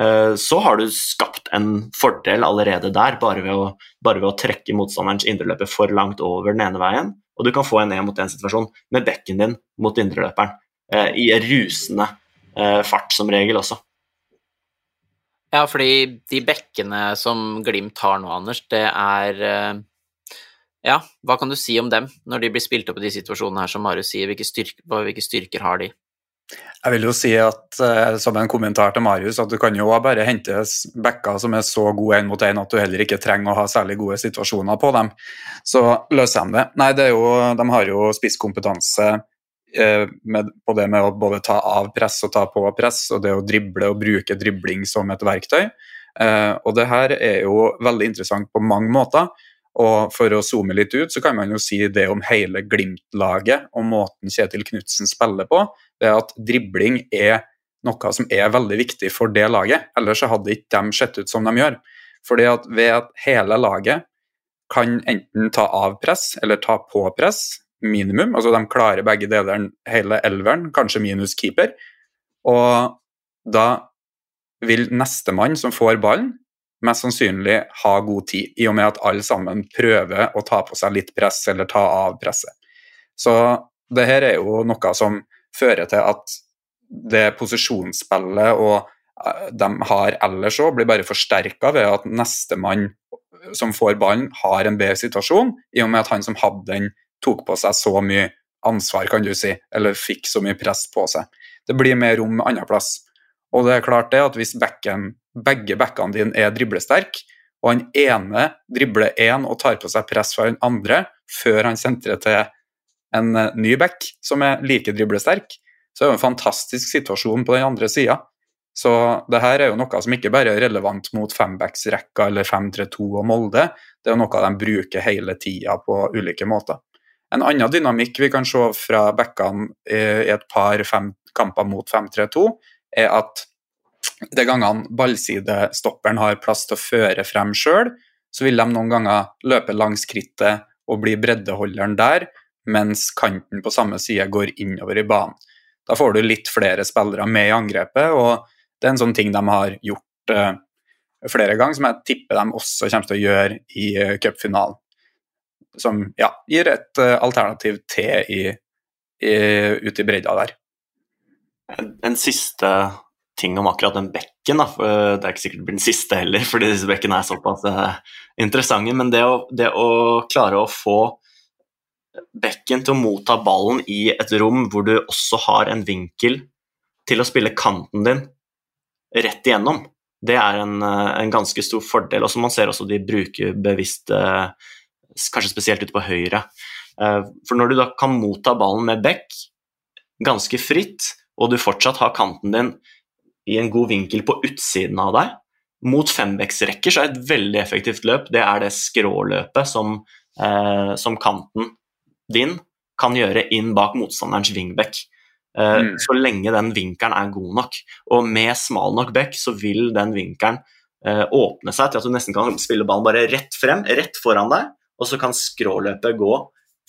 uh, så har du skapt en fordel allerede der, bare ved å, bare ved å trekke motstanderens indreløper for langt over den ene veien og du kan få en én-mot-én-situasjon med bekken din mot indreløperen. uh, I rusende fart, som regel også. Ja, fordi de bekkene som Glimt har nå, Anders, det er eh, Ja, hva kan du si om dem når de blir spilt opp i de situasjonene her, som Marius sier? Hvilke, styrker, hvilke styrker har de? Jeg vil jo si at uh, som en kommentar til Marius, at du kan jo bare hente backer som er så gode én mot én at du heller ikke trenger å ha særlig gode situasjoner på dem. Så løser de det. Nei, det jo, de har jo spisskompetanse med, på det med å både ta av press og ta på press, og det å drible og bruke dribling som et verktøy. Uh, og det her er jo veldig interessant på mange måter. Og for å zoome litt ut, så kan man jo si det om hele Glimt-laget og måten Kjetil Knutsen spiller på. Det er at dribling er noe som er veldig viktig for det laget. Ellers så hadde ikke de sett ut som de gjør. Fordi at ved at hele laget kan enten ta av press eller ta på press, minimum, altså de klarer begge deler, hele elveren, kanskje minus keeper, og da vil nestemann som får ballen, mest sannsynlig ha god tid, i og med at alle sammen prøver å ta på seg litt press eller ta av presset. Så det her er jo noe som fører til at det posisjonsspillet og eh, de har ellers òg, blir bare forsterka ved at nestemann som får ballen, har en bedre situasjon, i og med at han som hadde den, tok på seg så mye ansvar, kan du si, eller fikk så mye press på seg. Det blir mer rom andreplass. Og det er klart det at hvis bekken, begge bekkene dine er driblesterke, og han ene dribler én og tar på seg press fra den andre før han sentrer til en eh, ny back som er like driblesterk, så er det en fantastisk situasjon på den andre sida. Så det her er jo noe som ikke bare er relevant mot fembacksrekka eller 5-3-2 og Molde, det er jo noe de bruker hele tida på ulike måter. En annen dynamikk vi kan se fra backene i et par fem kamper mot 5-3-2, er at de gangene ballsidestopperen har plass til å føre frem sjøl, så vil de noen ganger løpe langs krittet og bli breddeholderen der, mens kanten på samme side går innover i banen. Da får du litt flere spillere med i angrepet, og det er en sånn ting de har gjort uh, flere ganger, som jeg tipper de også kommer til å gjøre i uh, cupfinalen. Som ja, gir et uh, alternativ til i, i, ut i bredda der. En, siste ting om akkurat den bekken. Da. Det er ikke sikkert det blir den siste heller, fordi disse bekkene er såpass uh, interessante. Men det å, det å, klare å få bekken til å motta ballen i et rom hvor du også har en vinkel til å spille kanten din rett igjennom, det er en, en ganske stor fordel. Og som man ser også de bruker bevisst, kanskje spesielt ute på høyre. For når du da kan motta ballen med back ganske fritt, og du fortsatt har kanten din i en god vinkel på utsiden av deg. Mot fembacksrekker så er et veldig effektivt løp det er det skråløpet som, eh, som kanten din kan gjøre inn bak motstanderens wingback. Eh, mm. Så lenge den vinkelen er god nok. Og med smal nok back så vil den vinkelen eh, åpne seg til at du nesten kan spille ballen bare rett frem, rett foran deg, og så kan skråløpet gå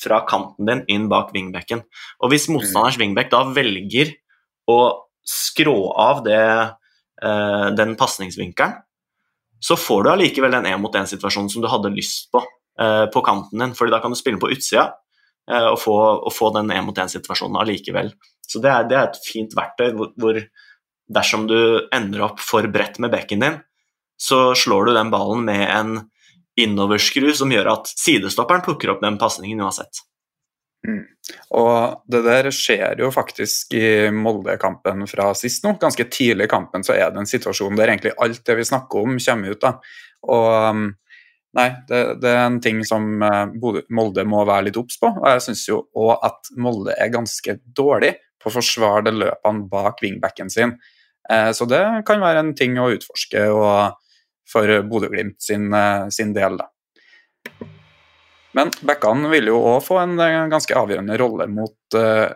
fra kanten din inn bak wingbacken. Og hvis mm. motstanderens wingback da velger å skrå av det, eh, den pasningsvinkelen, så får du allikevel den én-mot-én-situasjonen som du hadde lyst på eh, på kanten din, fordi da kan du spille på utsida eh, og, få, og, få, den én-mot-én-situasjonen allikevel. Så det er, det er, et fint verktøy hvor, hvor, dersom du ender opp for bredt med bekken din, så slår du den ballen med en innoverskru som gjør at sidestopperen plukker opp den pasningen uansett. Mm. Og det der skjer jo faktisk i Molde-kampen fra sist nå. Ganske tidlig i kampen så er det en situasjon der egentlig alt det vi snakker om, kommer ut. da. Og um, nei, det, det er en ting som uh, Molde må være litt obs på. Og jeg syns jo òg at Molde er ganske dårlig på å forsvare løpene bak wingbacken sin. Eh, så det kan være en ting å utforske for Bodø-Glimt sin, uh, sin del, da. Men backene vil jo òg få en eh, ganske avgjørende rolle mot uh,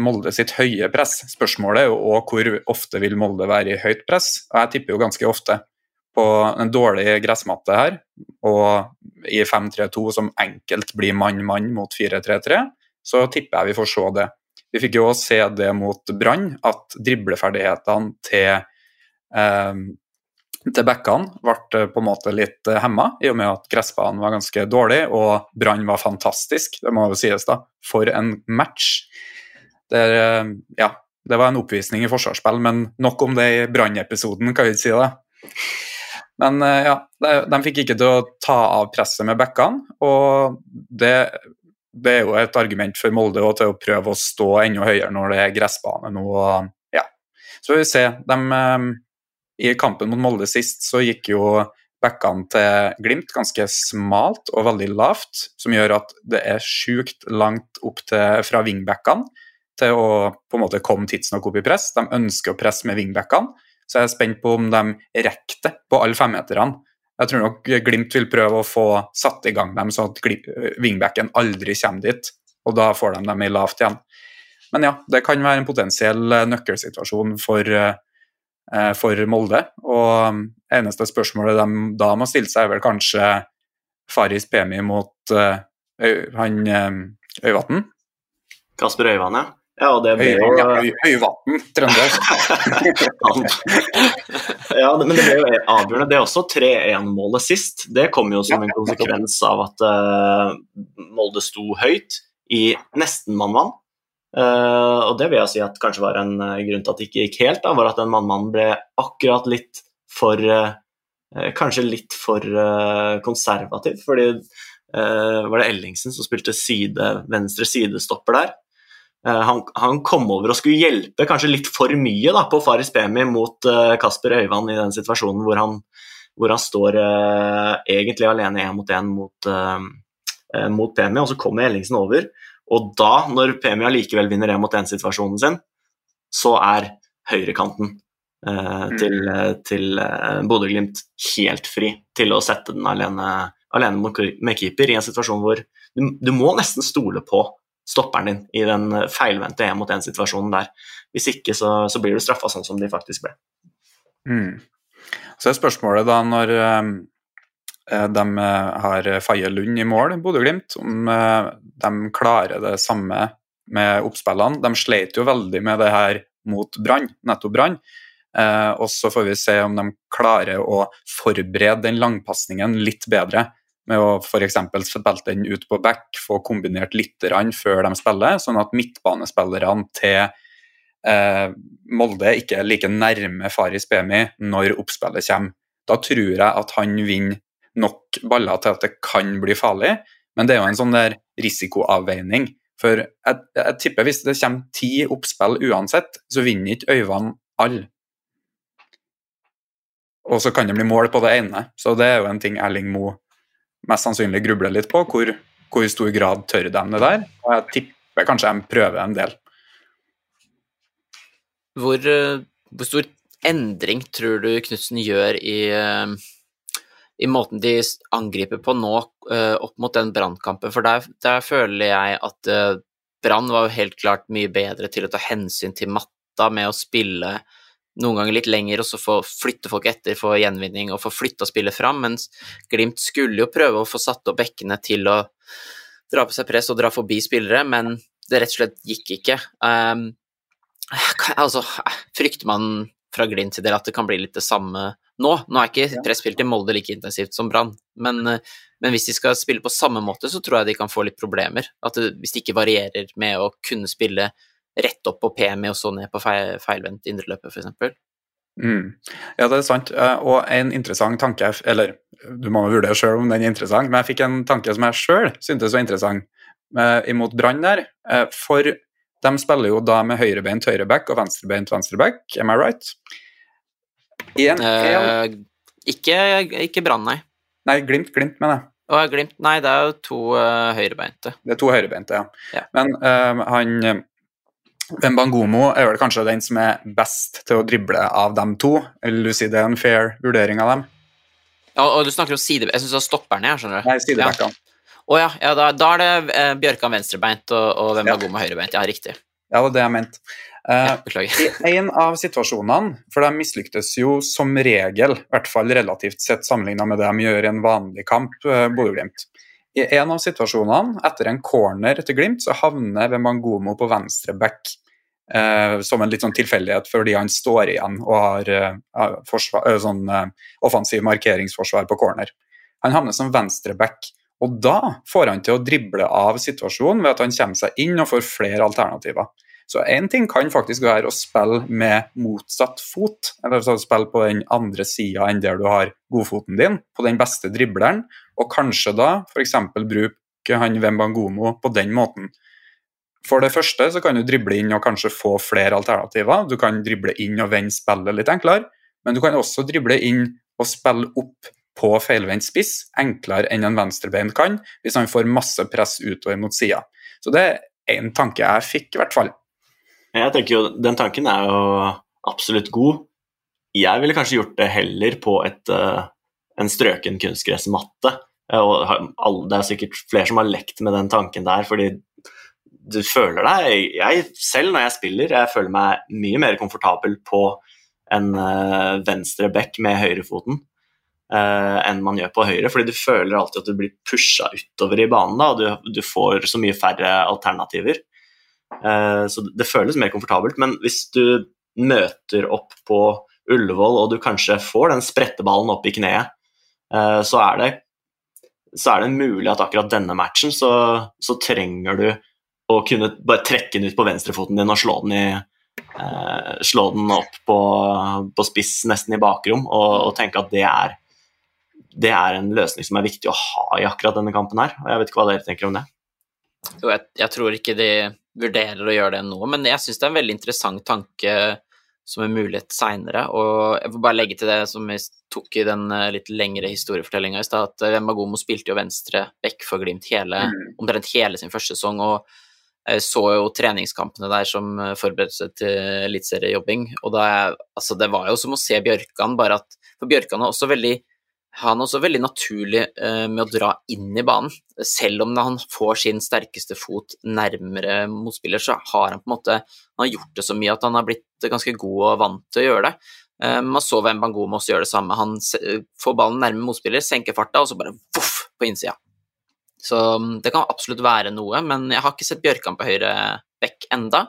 Molde sitt høye press. Spørsmålet er jo òg hvor ofte vil Molde være i høyt press. Og jeg tipper jo ganske ofte på en dårlig gressmatte her, og i 5-3-2 som enkelt blir mann-mann mot 4-3-3, så tipper jeg vi får se det. Vi fikk jo se det mot Brann, at dribleferdighetene til eh, til backene ble eh, på en måte litt eh, hemma, i og med at gressbanen var ganske dårlig og Brann var fantastisk. Det må jo sies, da. For en match. Der, eh, ja, det var en oppvisning i forsvarsspill, men nok om det i Brann-episoden, kan vi ikke si det. Men ja, de, fikk ikke til å ta av presset med backene, og det, det, er jo et argument for Molde til å prøve å stå enda høyere når det er gressbane nå. Ja. Så vi får se. De i kampen mot Molde sist så gikk jo backene til Glimt ganske smalt og veldig lavt, som gjør at det er sjukt langt opp til, fra wingbackene til å på en måte komme tidsnok opp i press. De ønsker å presse med wingbackene, så jeg er spent på om de rekker det på alle femmeterne. Jeg tror nok Glimt vil prøve å få satt i gang dem, sånn at wingbacken aldri kommer dit. Og da får de dem i lavt igjen. Men ja, det kan være en potensiell nøkkelsituasjon for Eh, for Molde. Og um, eneste spørsmålet de da må stille seg, er vel kanskje Faris Pemi mot uh, han Øyvatn? Kasper Øyvann, ja. Ja, og det blir jo Høyvatn, trønder. ja, men det ble jo avgjørende. Det er også 3-1-målet sist. Det kom jo som en konsekvens av at Molde sto høyt i nesten mann-mann. Uh, og det vil jeg si at kanskje var en uh, grunn til at det ikke gikk helt, da, var at den mannmannen ble akkurat litt for uh, Kanskje litt for konservativ, fordi var det Ellingsen som spilte side, venstre sidestopper der. Han, han, kom over og skulle hjelpe kanskje litt for mye da, på Faris Pemi mot Kasper Øyvand i den situasjonen hvor han, hvor han står egentlig alene én mot én mot, mot Pemi, og så kommer Ellingsen over. Og da, når PMI allikevel vinner 1-mot-1-situasjonen sin, så er høyrekanten eh, mm. til, mm. til eh, Bodø-Glimt helt fri til å sette den alene, alene med keeper i en situasjon hvor du, du, må nesten stole på stopperen din i den feilvendte 1-mot-1-situasjonen der. Hvis ikke så, så blir du straffa sånn som de faktisk ble. Mm. Så er spørsmålet da når um, de har Faye Lund i mål, Bodø-Glimt, om uh, de klarer det samme med oppspillene. De sleit jo veldig med det her mot Brann, nettopp Brann. Og så får vi se om de klarer å forberede den langpasningen litt bedre med å f.eks. spille den ut på back, få kombinert litt før de spiller, sånn at midtbanespillerne til eh, Molde ikke er like nærme Faris Bemi når oppspillet kommer. Da tror jeg at han vinner nok baller til at det kan bli farlig, men det er jo en sånn der risikoavveining. For jeg, jeg tipper hvis det kommer ti oppspill uansett, så vinner ikke Øyvand alle. Og så kan det bli mål på det ene. Så det er jo en ting Erling Moe mest sannsynlig grubler litt på. Hvor, hvor stor grad tør de det der? Og jeg tipper kanskje de prøver en del. Hvor, eh, hvor stor endring tror du Knutsen gjør i, eh, i, måten de angriper på nå, eh, opp mot den brannkampen? For der, der, føler jeg at Brann var jo helt klart mye bedre til å ta hensyn til matta med å spille noen ganger litt lenger, og så få flytte folk etter for gjenvinning og få flytta spillet fram, mens Glimt skulle jo prøve å få satt opp bekkene til å dra på seg press og dra forbi spillere, men det rett og slett gikk ikke. Um, altså, frykter man fra Glimt til del at det kan bli litt det samme nå? Nå er ikke presspill til Molde like intensivt som Brann, men, men, hvis de skal spille på samme måte, så tror jeg de kan få litt problemer. At det, hvis de ikke varierer med å kunne spille rett opp på PMI og så ned på feil, feilvendt indreløper, f.eks. Mm. Ja, det er sant. Eh, og en interessant tanke, eller du må vurdere sjøl om den er interessant, men jeg fikk en tanke som jeg sjøl syntes var interessant eh, imot Brann der. Eh, for de spiller jo da med høyrebeint høyreback og venstrebeint venstreback, am I right? En, Uh, ikke ikke Brann, nei. Nei, Glimt, Glimt, mener jeg. Å, Glimt, nei, det er jo to uh, høyrebeinte. Det er to høyrebeinte, ja. ja. Men uh, han Wembangomo er vel kanskje den som er best til å drible av dem to. Eller du sier det er en fair vurdering av dem? Ja, og du snakker om side... Jeg syns det er stopperne jeg, skjønner du. Nei, sidebackene. Ja. Å ja, ja da, da, er det eh, Bjørkan venstrebeint og, og Wembangomo ja. høyrebeint. Ja, riktig. Ja, det var det jeg mente. Uh, I en av situasjonene, for de mislyktes jo som regel, i hvert fall relativt sett sammenligna med det de gjør i en vanlig kamp, uh, Bodø-Glimt. I en av situasjonene, etter en corner til Glimt, så havner Wembangomo på venstre back. Eh, som en litt sånn tilfeldighet fordi han står igjen og har eh, forsvar, eh, sånn, eh, offensiv markeringsforsvar på corner. Han havner som venstre back, og da får han til å drible av situasjonen ved at han kommer seg inn og får flere alternativer. Så én ting kan faktisk være å spille med motsatt fot, eller altså spille på den andre sida enn der du har godfoten din, på den beste dribleren, og kanskje da f.eks. bruke han Wembangomo på den måten. For det første så kan du drible inn og kanskje få flere alternativer. Du kan drible inn og vende spillet litt enklere, men du kan også drible inn og spille opp på feilvendt spiss enklere enn en venstrebein kan, hvis han får masse press utover mot sida. Så det er en tanke jeg fikk, i hvert fall. Jeg tenker jo, Den tanken er jo absolutt god. Jeg ville kanskje gjort det heller på et, uh, en strøken kunstgressmatte. Og det er sikkert flere som har lekt med den tanken der, fordi du føler deg Jeg selv, når jeg spiller, jeg føler meg mye mer komfortabel på en uh, venstre back med høyrefoten enn man gjør på høyre, fordi du føler alltid at du blir pusha utover i banen. da, og du, du får så mye færre alternativer. Eh, så det føles mer komfortabelt. Men hvis du møter opp på Ullevål og du kanskje får den spretteballen opp i kneet, eh, så er det, så er det mulig at akkurat denne matchen så, så, trenger du å kunne bare trekke den ut på venstrefoten din og slå den, i, eh, slå den opp på, på, spiss, nesten i bakrom, og, og tenke at det er, det er en løsning som er viktig å ha i akkurat denne kampen her. og Jeg vet ikke hva dere tenker om det. Jo, jeg, jeg tror ikke de vurderer å gjøre det nå, men jeg syns det er en veldig interessant tanke som en mulighet seinere. Og jeg får bare legge til det som vi tok i den eh, litt lengre historiefortellinga i stad, at eh, spilte jo venstre back for Glimt hele, mm. omtrent hele sin første sesong. og jeg så jo treningskampene der som eh, forberedelse til eliteseriejobbing, og da, altså, det var jo som å se Bjørkan, bare at For Bjørkan er også veldig han er også veldig naturlig uh, med å dra inn i banen. Selv om han får sin sterkeste fot nærmere motspiller, så har han på en måte han har gjort det så mye at han har blitt ganske god og vant til å gjøre det. Eh, man så hvem Bangomo også gjør det samme. Han får ballen nærme motspiller, senker farta, og så bare voff på innsida. Så mm, det kan absolutt være noe, men jeg har ikke sett Bjørkan på høyre bekk enda.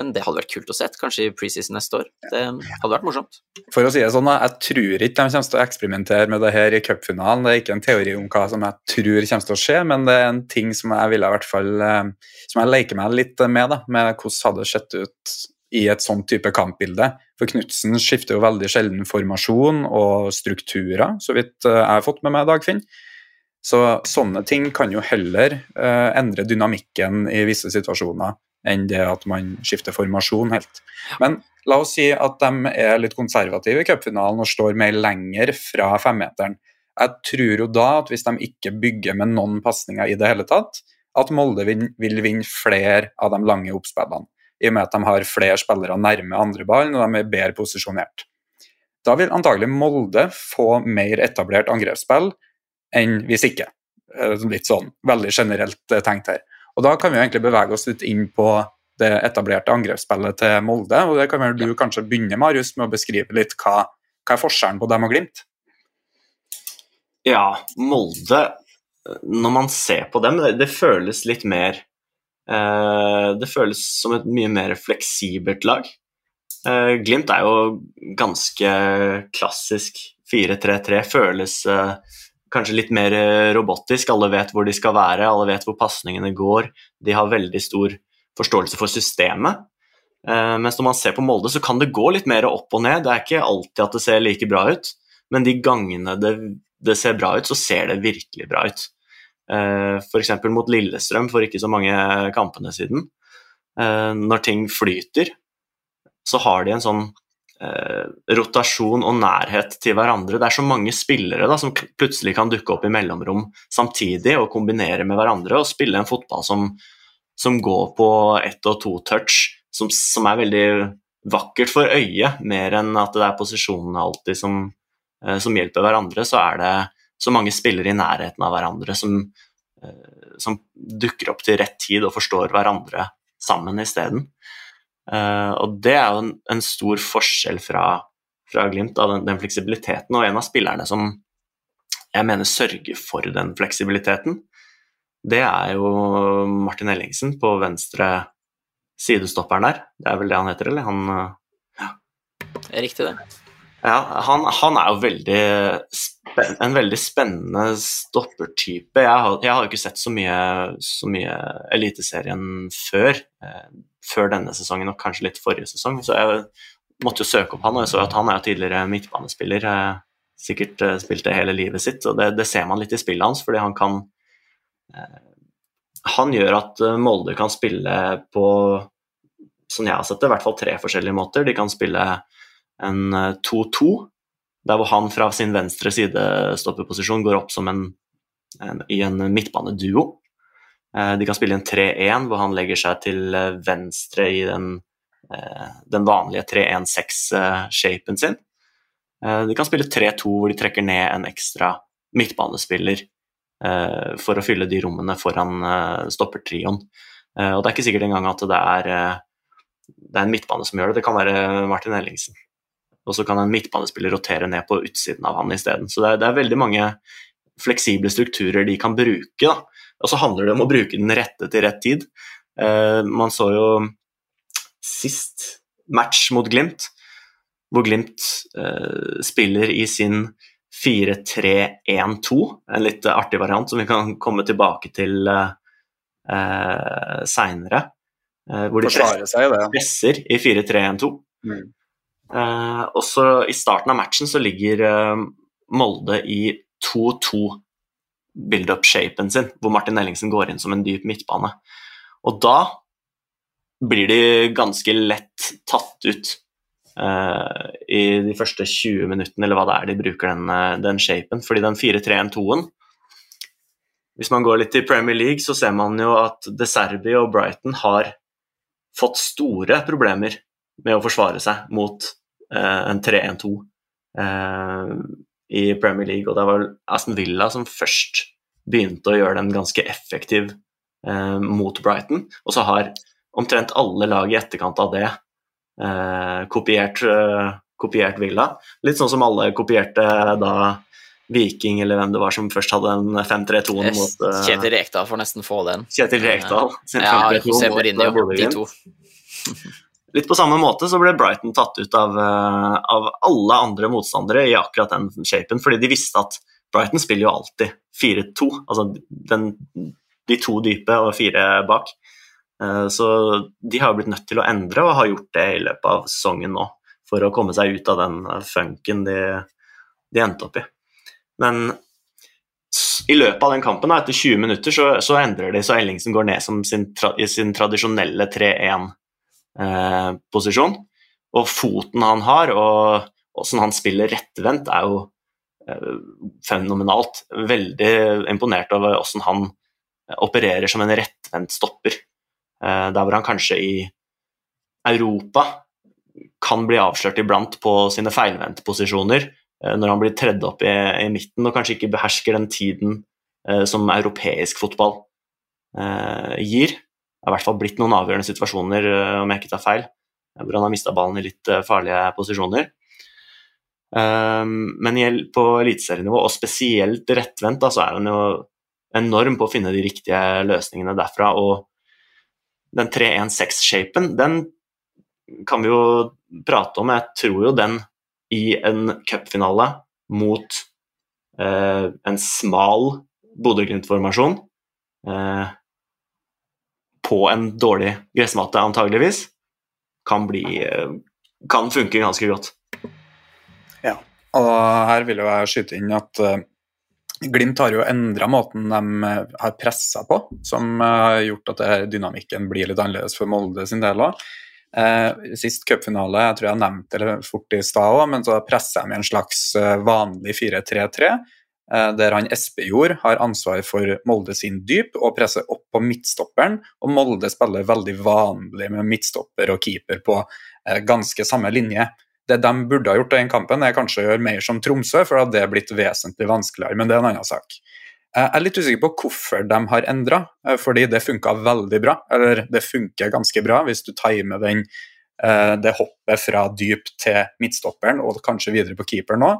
Men det hadde vært kult å se, kanskje i preseason neste år. Det hadde vært morsomt. For å si det sånn, jeg tror ikke de kommer til å eksperimentere med det her i cupfinalen. Det er ikke en teori om hva som jeg tror kommer til å skje, men det er en ting som jeg ville i hvert fall eh, som jeg leker meg litt med, da, med hvordan hadde det sett ut i et sånn type kampbilde. For Knutsen skifter jo veldig sjelden formasjon og strukturer, så vidt eh, jeg har fått med meg, Dagfinn. Så sånne ting kan jo heller eh, endre dynamikken i visse situasjoner enn det at man skifter formasjon helt. Men la oss si at de er litt konservative i cupfinalen og står mer lenger fra femmeteren. Jeg tror jo da at hvis de ikke bygger med noen pasninger i det hele tatt, at Molde vil, vinne flere av de lange oppspillene. I og med at de har flere spillere nærme andre ballen og de er bedre posisjonert. Da vil antagelig Molde få mer etablert angrepsspill enn hvis ikke. Eh, litt sånn veldig generelt eh, tenkt her. Og Da kan vi egentlig bevege oss litt inn på det etablerte angrepsspillet til Molde. og det kan vel du kanskje begynne Marius, med å beskrive litt hva, hva er forskjellen på dem og Glimt? Ja, Molde Når man ser på dem, det, det føles litt mer eh, Det føles som et mye mer fleksibelt lag. Eh, Glimt er jo ganske klassisk 4-3-3. Føles eh, kanskje litt mer eh, robotisk. Alle vet hvor de skal være, alle vet hvor pasningene går. De har veldig stor forståelse for systemet. Uh, mens når man ser på Molde, så kan det gå litt mer opp og ned. Det er ikke alltid at det ser like bra ut, men de gangene det, det ser bra ut, så ser det virkelig bra ut. Uh, eh, F.eks. mot Lillestrøm for ikke så mange kampene siden. Uh, når ting flyter, så har de en sånn rotasjon og nærhet til hverandre. Det er så mange spillere da, som plutselig kan dukke opp i mellomrom samtidig og kombinere med hverandre og spille en fotball som, som går på ett og to touch, som, som, er veldig vakkert for øyet, mer enn at det er posisjonene alltid som, eh, som, hjelper hverandre. Så er det så mange spillere i nærheten av hverandre som, eh, som dukker opp til rett tid og forstår hverandre sammen isteden. Uh, og det er jo en, en stor forskjell fra, fra Glimt, av den, den, fleksibiliteten. Og en av spillerne som jeg mener sørger for den fleksibiliteten, det er jo Martin Ellingsen på venstre sidestopperen der. Det er vel det han heter, eller? Han ja. Det er riktig, det. Ja, han, han er jo veldig en veldig spennende stoppertype. Jeg har, jeg har ikke sett så mye, så mye Eliteserien før. Eh, før denne sesongen og kanskje litt forrige sesong. Så jeg måtte jo søke opp han, og jeg så at han er jo tidligere midtbanespiller. Eh, sikkert spilte spilt det hele livet sitt, og det, det, ser man litt i spillet hans, fordi han kan eh, Han gjør at Molde kan spille på, som jeg har sett det, i hvert fall tre forskjellige måter. De kan spille en 2-2, der hvor han fra sin venstre side stopperposisjon går opp som en, en, i en midtbaneduo. Eh, de kan spille en 3-1, hvor han legger seg til eh, venstre i den, eh, den vanlige 3-1-6-shapen sin. De kan spille 3-2, hvor de trekker ned en ekstra midtbanespiller for å fylle de rommene foran stoppertrioen. Og det er ikke sikkert engang at det er, det er en midtbane som gjør det, det kan være Martin Ellingsen. Og så kan en midtbanespiller rotere ned på utsiden av han isteden. Så det er, det er veldig mange fleksible strukturer de kan bruke. Da og så handler det om å bruke den rette til rett tid. Uh, man så jo sist match mot Glimt, hvor Glimt uh, spiller i sin 4-3-1-2, en litt artig variant som vi kan komme tilbake til uh, uh, seinere. Hvor de presser, presser i 4-3-1-2. Mm. Uh, også i starten av matchen så ligger Molde i 2-2 build-up-shapen sin, hvor Martin Ellingsen går inn som en dyp midtbane. Og da blir de ganske lett tatt ut uh, i de første 20 minuttene, eller hva det er de bruker den, uh, den shapen. Fordi den 4-3-1-2-en Hvis man går litt til Premier League, så ser man jo at De Serbi og Brighton har fått store problemer med å forsvare seg mot uh, en 3-1-2 i Premier League, og det var Aston Villa som først begynte å gjøre den ganske effektiv eh, mot Brighton. Og så har omtrent alle lag i etterkant av det eh, kopiert, eh, kopiert Villa. Litt sånn som alle kopierte da Viking, eller hvem det var som først hadde en 5-3-2-en mot uh, Kjetil Rekdal får nesten få den. Kjetil Rekdal. Ja, José Mourinho, de to. Litt på samme måte så ble Brighton tatt ut av, uh, av alle andre motstandere i akkurat den shapen, fordi de visste at Brighton spiller jo alltid 4-2, altså den, de to dype og fire bak. Uh, så de har blitt nødt til å endre, og har gjort det i løpet av sesongen nå, for å komme seg ut av den funken de, de endte opp i. Men i løpet av den kampen, etter 20 minutter, så, så endrer de så Ellingsen går ned sin, i sin tradisjonelle 3-1-posisjon. Eh, og foten han har, og åssen han spiller rettvendt, er jo eh, fenomenalt. Veldig imponert over åssen han opererer som en rettvendt stopper. Eh, der hvor han kanskje i Europa kan bli avslørt iblant på sine feilvendte posisjoner, Eh, når han blir tredd opp i, i, midten og kanskje ikke behersker den tiden eh, som europeisk fotball eh, gir. Det har i hvert fall blitt noen avgjørende situasjoner, eh, om jeg ikke tar feil, hvor han har mista ballen i litt eh, farlige posisjoner. Eh, men på eliteserienivå, og spesielt rettvendt, så er han jo enorm på å finne de riktige løsningene derfra. Og den 3-1-6-shapen, den kan vi jo prate om. Jeg tror jo den i en cupfinale mot eh, en smal Bodø-Glimt-formasjon eh, på en dårlig gressmatte, antageligvis, kan, bli, eh, kan funke ganske godt. Ja, og her vil jeg skyte inn at uh, Glimt har jo endra måten de uh, har pressa på, som uh, har gjort at dynamikken blir litt annerledes for Molde sin del òg. Eh, sist cupfinale, jeg tror jeg nevnte det fort i stad òg, men så jeg med en slags eh, vanlig 4-3-3. Eh, der han Espejord har ansvar for Molde sin dyp og presser opp på midtstopperen. Og Molde spiller veldig vanlig med midtstopper og keeper på eh, ganske samme linje. Det de burde ha gjort i den kampen, er kanskje å gjøre mer som Tromsø, for da hadde det blitt vesentlig vanskeligere, men det er en annen sak. Jeg er litt usikker på hvorfor de har endra, eh, fordi det funka veldig bra. Eller det funker ganske bra hvis du timer den, eh, det hoppet fra dyp til midtstopperen og kanskje videre på keeperen òg.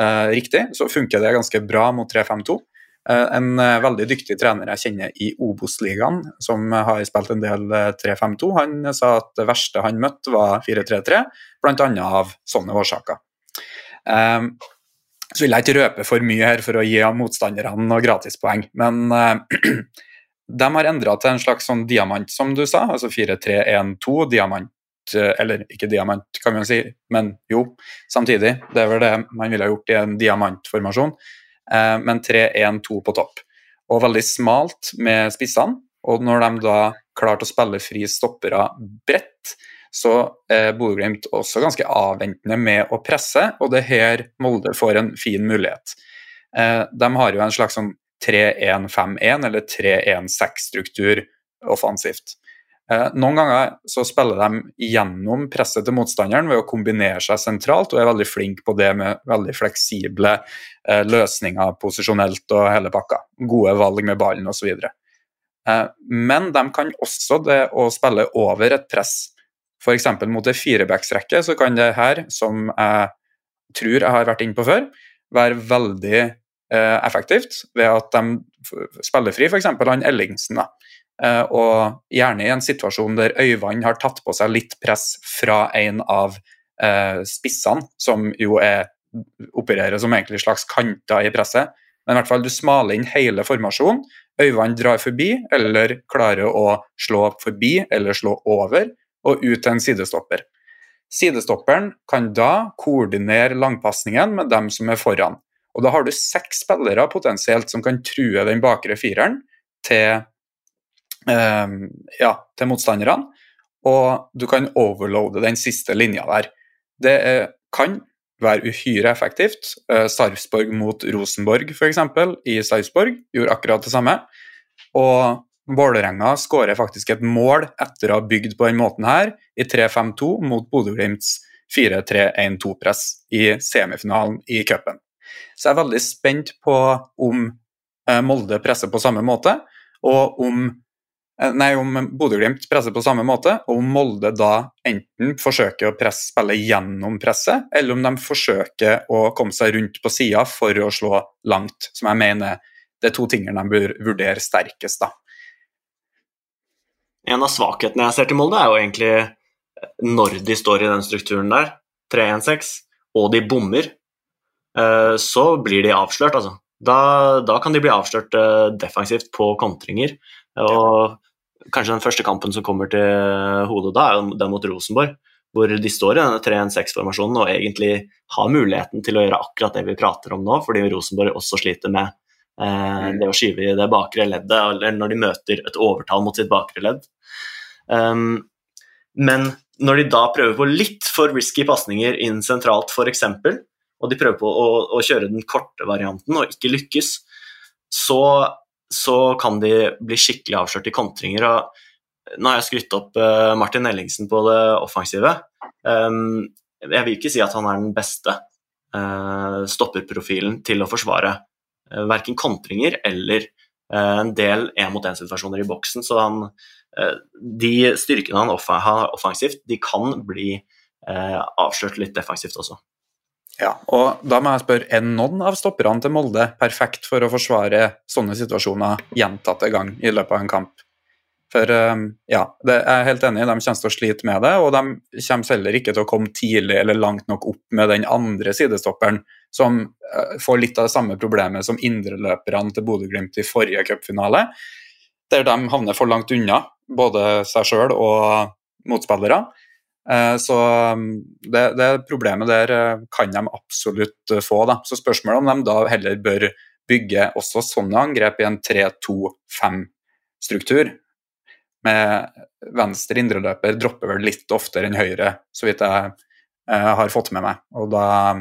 Eh, riktig, så funker det ganske bra mot 3-5-2. En veldig dyktig trener jeg kjenner i Obos-ligaen, som har spilt en del 3-5-2, han sa at det verste han møtte, var 4-3-3, bl.a. av sånne årsaker. Så vil jeg ikke røpe for mye her for å gi motstanderne noen gratispoeng, men de har endra til en slags sånn diamant, som du sa, altså 4-3-1-2, diamant eh, eller ikke diamant, kan man si, men jo, samtidig. Det er vel det man ville gjort i en diamantformasjon, uh, men 3-1-2 på topp. Og veldig smalt med spissene, og når de da klarte å spille fri stoppere bredt, så er Bodø-Glimt også ganske avventende med å presse, og det er her Molde får en fin mulighet. Eh, de har jo en slags sånn 3-1-5-1 eller 3-1-6-struktur offensivt. Eh, noen ganger så spiller de gjennom presset til motstanderen ved å kombinere seg sentralt, og er veldig flink på det med veldig fleksible eh, løsninger posisjonelt og hele pakka. Gode valg med ballen osv. Men de kan også det å spille over et press F.eks. mot ei firebacksrekke så kan det her, som jeg tror jeg har vært inne på før, være veldig eh, effektivt ved at de spiller fri f.eks. han Ellingsen. da. Eh, og gjerne i en situasjon der Øyvand har tatt på seg litt press fra en av eh, spissene, som jo er, opererer som egentlig slags kanter i presset. Men i hvert fall du smaler inn hele formasjonen. Øyvand drar forbi, eller klarer å slå forbi eller slå over og ut til en sidestopper. Sidestopperen kan da koordinere langpasningen med dem som er foran. Og Da har du seks spillere potensielt som kan true den bakre fireren til, ja, til motstanderne. Og du kan overloade den siste linja der. Det kan være uhyre effektivt. Eh, Sarpsborg mot Rosenborg f.eks. i Sarpsborg gjorde akkurat det samme. Og Vålerenga skårer faktisk et mål etter å ha bygd på den måten her, i 3-5-2 mot Bodø-Glimts 4-3-1-2-press i semifinalen i cupen. Så jeg er veldig spent på om eh, Molde presser på samme måte, og om nei, om Bodø-Glimt presser på samme måte, og om Molde da enten forsøker å presse spillet gjennom presset, eller om de forsøker å komme seg rundt på sida for å slå langt, som jeg mener det er to tingene de bør vurdere sterkest. da. En av svakhetene jeg ser til Molde, er jo egentlig når de står i den strukturen der, 3-1-6, og de bommer, eh, så blir de avslørt, altså. Da, da kan de bli avslørt eh, defensivt på kontringer. Og kanskje den første kampen som kommer til hodet da, er den mot Rosenborg. Hvor de står i denne 3-1-6-formasjonen og egentlig har muligheten til å gjøre akkurat det vi prater om nå, fordi Rosenborg også sliter med eh, det å skyve i det bakre leddet, eller når de møter et overtall mot sitt bakre ledd. Um, men når de da prøver på litt for risky pasninger inn sentralt, f.eks., og de prøver på å, å, kjøre den korte varianten og ikke lykkes, så så kan de bli skikkelig avslørt i kontringer. og Nå har jeg skrytt opp uh, Martin Ellingsen på det offensive. Um, jeg vil ikke si at han er den beste uh, stopperprofilen til å forsvare uh, verken kontringer eller en del én-mot-én-situasjoner i boksen. Så han, de styrkene han har offensivt, de kan bli avslørt litt defensivt også. Ja, og da må jeg spørre, Er noen av stopperne til Molde perfekt for å forsvare sånne situasjoner gjentatte gang i løpet av en kamp? For ehm, ja, det er jeg helt enig i, de kommer til å slite med det, og de kommer heller ikke til å komme tidlig eller langt nok opp med den andre sidestopperen, som eh, får litt av det samme problemet som indreløperne til Bodø-Glimt i forrige cupfinale, der de havner for langt unna både seg sjøl og motspillere. Eh, så um, det, det, problemet der eh, kan de absolutt eh, få. Da. Så spørsmålet om de da heller bør bygge også sånne angrep i en 3-2-5-struktur. Med venstre indreløper dropper vel litt oftere enn høyre, så vidt jeg har fått med meg. Og da um,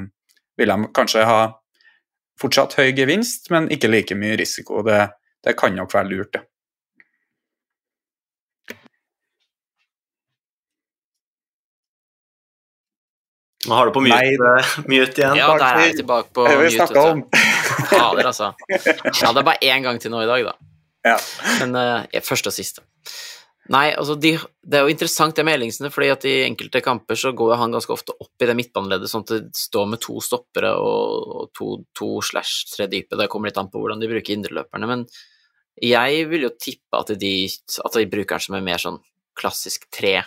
vil de kanskje ha fortsatt høy gevinst, men ikke like mye risiko. Det, det kan nok være lurt, det. Nå har du på mute, mute igjen. Ja, der er jeg tilbake på det vi mute. Om. Fader, altså. Ja, det er bare én gang til nå i dag, da. Ja. Men uh, første og siste. Nei, altså de, det er jo interessant det med Ellingsen, fordi at i enkelte kamper så går han ganske ofte opp i det midtbaneleddet, sånn at det står med to stoppere og, og to, to, slash tre dype. Det kommer litt an på hvordan de bruker indreløperne, men jeg vil jo tippe at de, at de bruker den som en mer sånn klassisk tre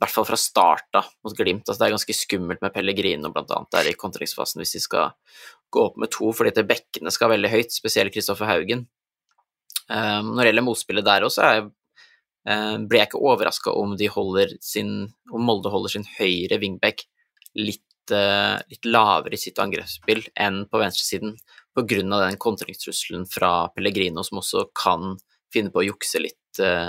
i hvert fall fra start da, mot Glimt. Altså, det er ganske skummelt med Pellegrino blant annet der i kontringsfasen hvis de skal gå opp med to, fordi bekkene skal veldig høyt, spesielt Kristoffer Haugen. Um, når det gjelder motspillet der også, er, uh, blir jeg ikke overraska om, om Molde holder sin høyre wingback litt, uh, litt, lavere i sitt angrepsspill enn på venstresiden, pga. den kontringstrusselen fra Pellegrino, som også kan finne på å jukse litt uh,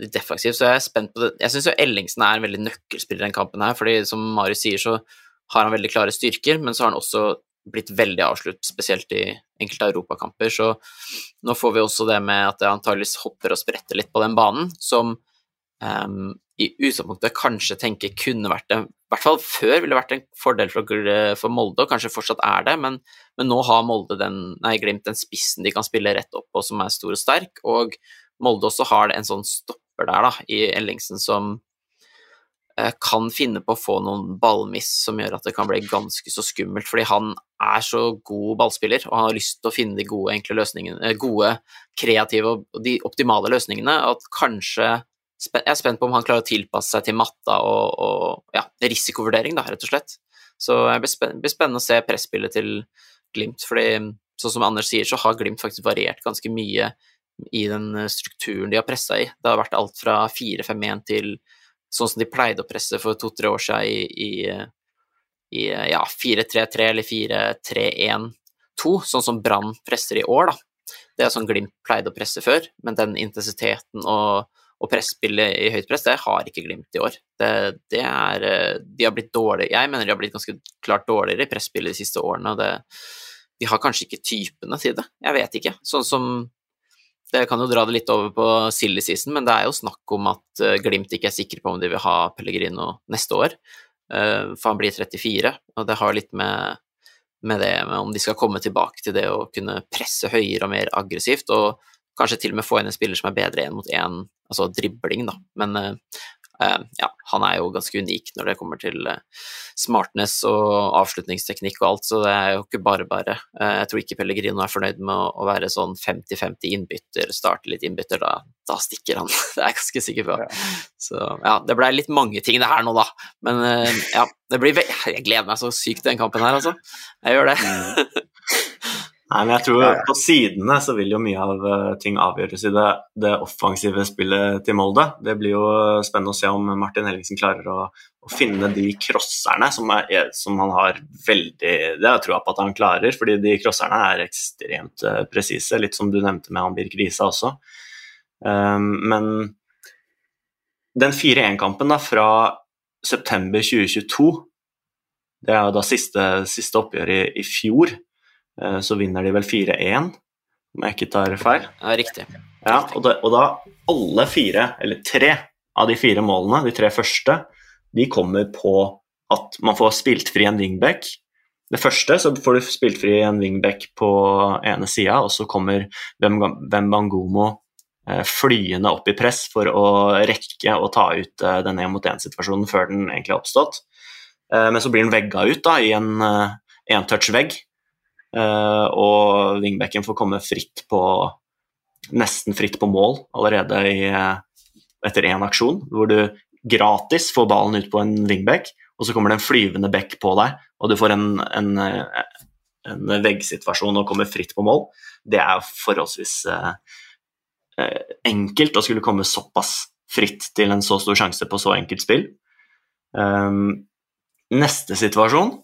litt defensiv, så jeg er spent på det. Jeg syns Ellingsen er en veldig nøkkelspiller i den kampen her, fordi som Marius sier, så har han veldig klare styrker, men så har han også blitt veldig avslutt, spesielt i enkelte europakamper. Så nå får vi også det med at det antageligvis hopper og spretter litt på den banen, som um, i utgangspunktet kanskje tenker kunne vært det, i hvert fall før ville vært en fordel for, for Molde, og kanskje fortsatt er det, men, men nå har Molde den, nei, Glimt den spissen de kan spille rett opp på, som er stor og sterk, og Molde også har en sånn stopper der da, i Ellingsen som eh, kan finne på å få noen ballmiss som gjør at det kan bli ganske så skummelt, fordi han er så god ballspiller og han har lyst til å finne de gode, enkle løsningene, eh, gode, kreative og de optimale løsningene, at kanskje Jeg er spent på om han klarer å tilpasse seg til matta og, og ja, risikovurdering, da, rett og slett. Så det blir spennende å se presspillet til Glimt, fordi sånn som Anders sier, så har Glimt faktisk variert ganske mye i den eh, strukturen de har pressa i. Det har vært alt fra 4-5-1 til sånn som de pleide å presse for to-tre år siden i, i, i ja, 4-3-3 eller 4-3-1-2, sånn som Brann presser i år, da. Det er sånn Glimt pleide å presse før, men den intensiteten og, og presspillet i høyt press, det har ikke Glimt i år. Det, det er eh, De har blitt dårlige Jeg mener de har blitt ganske klart dårligere i presspillet de siste årene, og det, de har kanskje ikke typene til det. Jeg vet ikke. Sånn som det kan jo dra det litt over på silly season, men det er jo snakk om at eh, Glimt ikke er sikre på om de vil ha Pellegrino neste år, eh, for han blir 34, og det har litt med, med det med om de skal komme tilbake til det å kunne presse høyere og mer aggressivt, og kanskje til og med få inn en spiller som er bedre én mot én, altså dribling, da. Men uh, ja, han er jo ganske unik når det kommer til uh, smartness og avslutningsteknikk og alt, så det er jo ikke bare bare. Uh, jeg tror ikke Pellegrino er fornøyd med å, være sånn 50-50 innbytter, starte litt innbytter, da, da stikker han. det er jeg ganske sikker på. Så ja, det blei litt mange ting det her nå, da. Men ja, det blir Jeg gleder meg så sykt til den kampen her, altså. Jeg gjør det. Nei, men jeg tror. På sidene så vil jo mye av uh, ting avgjøres i det, det, offensive spillet til Molde. Det blir jo spennende å se om Martin Hellingsen klarer å, å finne de crosserne som, er, som, han har veldig Det har jeg troa på at han klarer, fordi de crosserne er ekstremt uh, presise. Litt som du nevnte med han Birk Risa også. Um, men den 4-1-kampen fra september 2022, det er jo da siste, siste oppgjør i, i fjor Eh, så vinner de vel 4-1, om jeg ikke tar feil. Ja, riktig. Ja, og, da, og da alle fire, eller tre av de fire målene, de tre første, de kommer på at man får spilt fri en wingback. Det første så får du spilt fri en wingback på ene sida, og så kommer Wembangomo eh, flyende opp i press for å rekke å ta ut eh, den én-mot-én-situasjonen før den egentlig har oppstått. Men så blir den vegga ut da, i en entouch-vegg, Eh, og wingbacken får komme fritt på nesten fritt på mål allerede i, eh, etter én aksjon, hvor du gratis får ballen ut på en wingback, og så kommer det en flyvende back på deg, og du får en, en, en veggsituasjon og kommer fritt på mål. Det er forholdsvis eh, enkelt å skulle komme såpass fritt til en så stor sjanse på så enkelt spill. Um, neste situasjon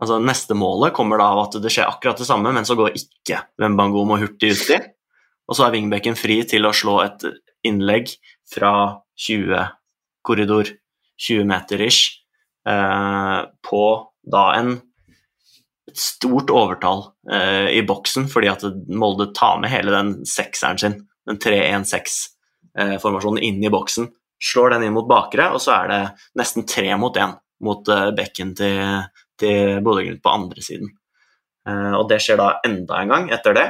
Altså Neste målet kommer da av at det skjer akkurat det samme, men så går ikke Wembangomo hurtig uti. Og så er wingbacken fri til å slå et innlegg fra 20 korridor, 20 meter ish, eh, på da en et stort overtall eh, i boksen, fordi at Molde tar med hele den sekseren sin, den 3-1-6-formasjonen, eh, inn i boksen. Slår den inn mot bakere, og så er det nesten tre mot én mot eh, bekken til til Bodø-Glimt på andre siden. Uh, og det skjer da enda en gang etter det.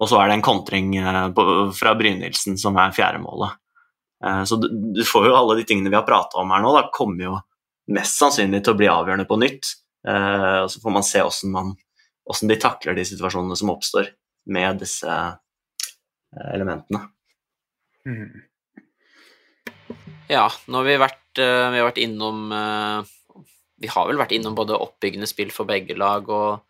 Og så er det en kontring uh, fra Brynildsen som er fjerdemålet. Uh, så du, får jo alle de tingene vi har prata om her nå, da kommer jo mest sannsynlig til å bli avgjørende på nytt. og så får man se hvordan de takler de situasjonene som oppstår med disse elementene. Mm. Ja, nå har vi vært, vi har vært innom vi har vel vært innom både oppbyggende spill for begge lag og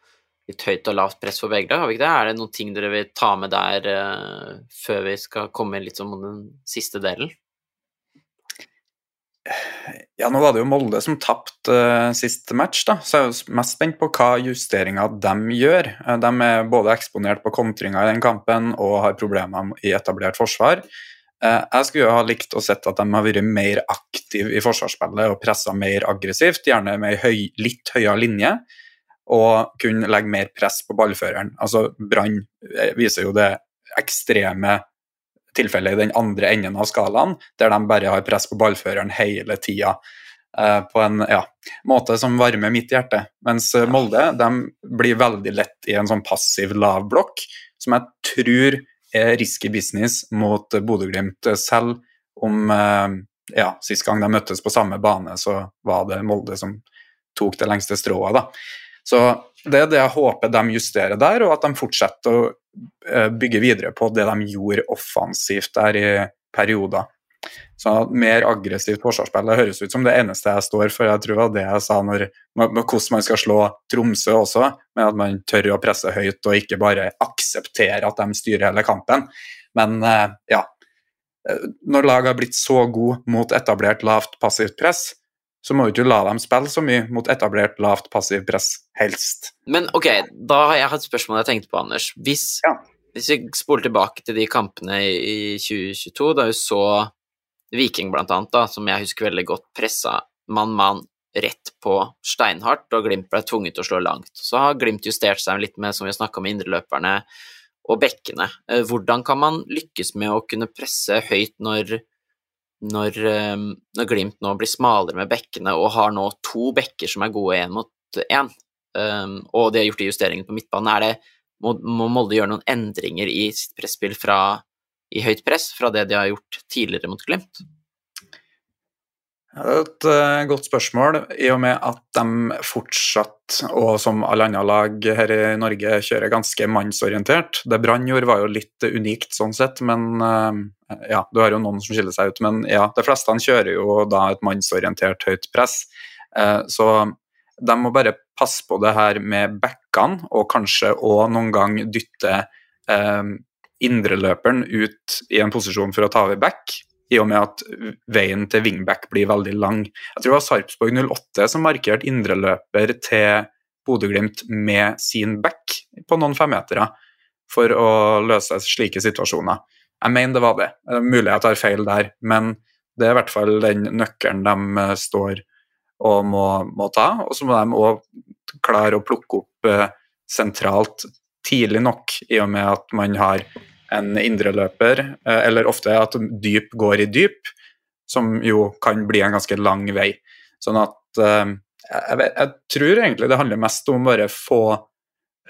litt høyt og lavt press for begge lag, har vi ikke det? Er det noen ting dere vil ta med der uh, før vi skal komme litt sånn den siste delen? Ja, nå var det jo Molde som tapte uh, siste match, da, så jeg er jo mest spent på hva justeringer de gjør. Uh, de er både eksponert på kontringer i den kampen og har problemer i etablert forsvar. Eh, jeg skulle jo ha likt å sett at de har vært mer aktive i forsvarsspillet og pressa mer aggressivt, gjerne med høy, litt høyere linje, og kunne legge mer press på ballføreren. Altså, Brann eh, viser jo det ekstreme tilfellet i den andre enden av skalaen, der de bare har press på ballføreren hele tida. Eh, på en ja, måte som varmer mitt hjerte. Mens Molde de blir veldig lett i en sånn passiv lav blokk, som jeg tror risky business mot Bodø-Glimt. Selv om eh, ja, sist gang de møttes på samme bane, så var det Molde som tok det lengste strået. da. Så det er det jeg håper de justerer der, og at de fortsetter å eh, bygge videre på det de gjorde offensivt der i perioder. Så mer aggressivt forsvarsspill det høres ut som det eneste jeg står for. Jeg tror det var det jeg sa når, hvordan man skal slå Tromsø også, med at man tør å presse høyt og ikke bare akseptere at de styrer hele kampen. Men eh, ja, når lag har blitt så gode mot etablert lavt passivt press, så må du ikke la dem spille så mye mot etablert lavt passivt press, helst. Men ok, da har jeg hatt spørsmål jeg tenkte på, Anders. Hvis, ja. hvis vi spoler tilbake til de kampene i 2022, da vi så Viking, blant annet, da, som jeg husker veldig godt, pressa mann-mann rett på steinhardt, og Glimt ble tvunget til å slå langt. Så har Glimt justert seg litt med, som vi snakka om, indreløperne og bekkene. Eh, hvordan kan man lykkes med å kunne presse høyt når, når, eh, når Glimt nå blir smalere med bekkene og har nå to bekker som er gode én mot én, eh, og de har gjort de justeringene på midtbanen? Er det må, må Molde gjøre noen endringer i sitt presspill fra i høyt press fra det de har gjort tidligere mot Glimt? Det er et uh, godt spørsmål, i og med at de fortsatt, og som alle andre lag her i Norge, kjører ganske mannsorientert. Det Brann gjorde, var jo litt unikt sånn sett, men uh, ja, du har jo noen som skiller seg ut. Men ja, de fleste kjører jo da et mannsorientert høyt press. Uh, så de må bare passe på det her med backene, og kanskje òg noen gang dytte indreløperen ut i en posisjon for å ta over back i og med at veien til wingback blir veldig lang. Jeg tror det var Sarpsborg 08 som markerte indreløper til Bodø-Glimt med sin back på noen femmetere for å løse slike situasjoner. Jeg mener det var det. det er mulig jeg tar feil der, men det er i hvert fall den nøkkelen de eh, står og må, må ta. Og så må de òg klare å plukke opp eh, sentralt tidlig nok, i og med at man har en indreløper, eh, eller ofte at dyp går i dyp, som jo kan bli en ganske lang vei. Sånn at eh, jeg, vet, jeg tror egentlig det handler mest om bare få,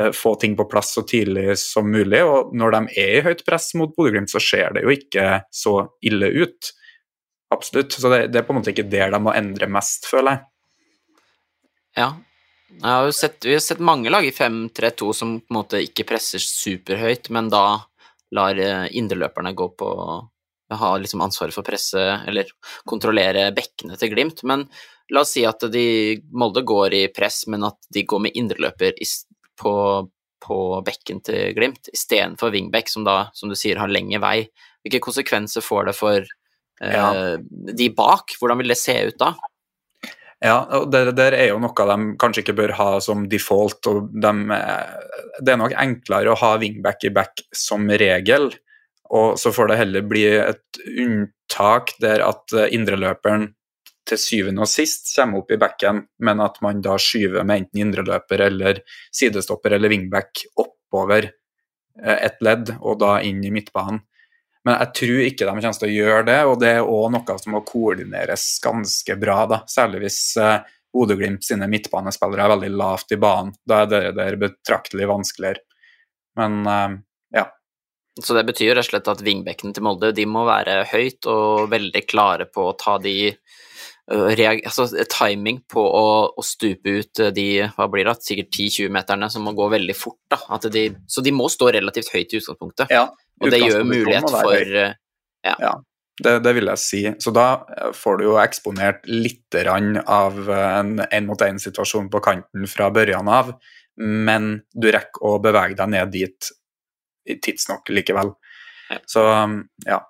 eh, få ting på plass så tidlig som mulig. Og når de er i høyt press mot Bodø-Glimt, så ser det jo ikke så ille ut. Absolutt. Så det, det, er på en måte ikke der de må endre mest, føler jeg. Ja. Jeg har sett, vi har sett mange lag i 5-3-2 som på en måte ikke presser superhøyt, men da lar eh, indreløperne gå på ha liksom ansvaret for presse eller kontrollere bekkene til Glimt. Men la oss si at de, Molde går i press, men at de går med indreløper på, på bekken til Glimt istedenfor wingback, som da, som du sier, har lengre vei. Hvilke konsekvenser får det for eh, ja. de bak? Hvordan vil det se ut da? Ja, og det der er jo noe de kanskje ikke bør ha som default. og de, Det er nok enklere å ha wingback i back som regel, og så får det heller bli et unntak der at indreløperen til syvende og sist kommer opp i backen, men at man da skyver med enten indreløper eller sidestopper eller wingback oppover eh, et ledd, og da inn i midtbanen. Men jeg tror ikke de kommer til å gjøre det, og det er òg noe som må koordineres ganske bra. da, Særlig hvis uh, Bodø-Glimt sine midtbanespillere er veldig lavt i banen. Da er det der betraktelig vanskeligere. Men uh, ja. Så det betyr rett og slett at vingbekkene til Molde de må være høyt og veldig klare på å ta de altså, timing på å, å, stupe ut de hva blir det, sikkert 10-20-meterne som må gå veldig fort. Da. De, så de må stå relativt høyt i utgangspunktet. Ja, og det gjør mulighet for eh, ja. ja det, det, vil jeg si. Så da får du jo eksponert litt av en én-mot-én-situasjon på kanten fra børjan av, men du rekker å bevege deg ned dit tidsnok likevel. Ja. Så ja.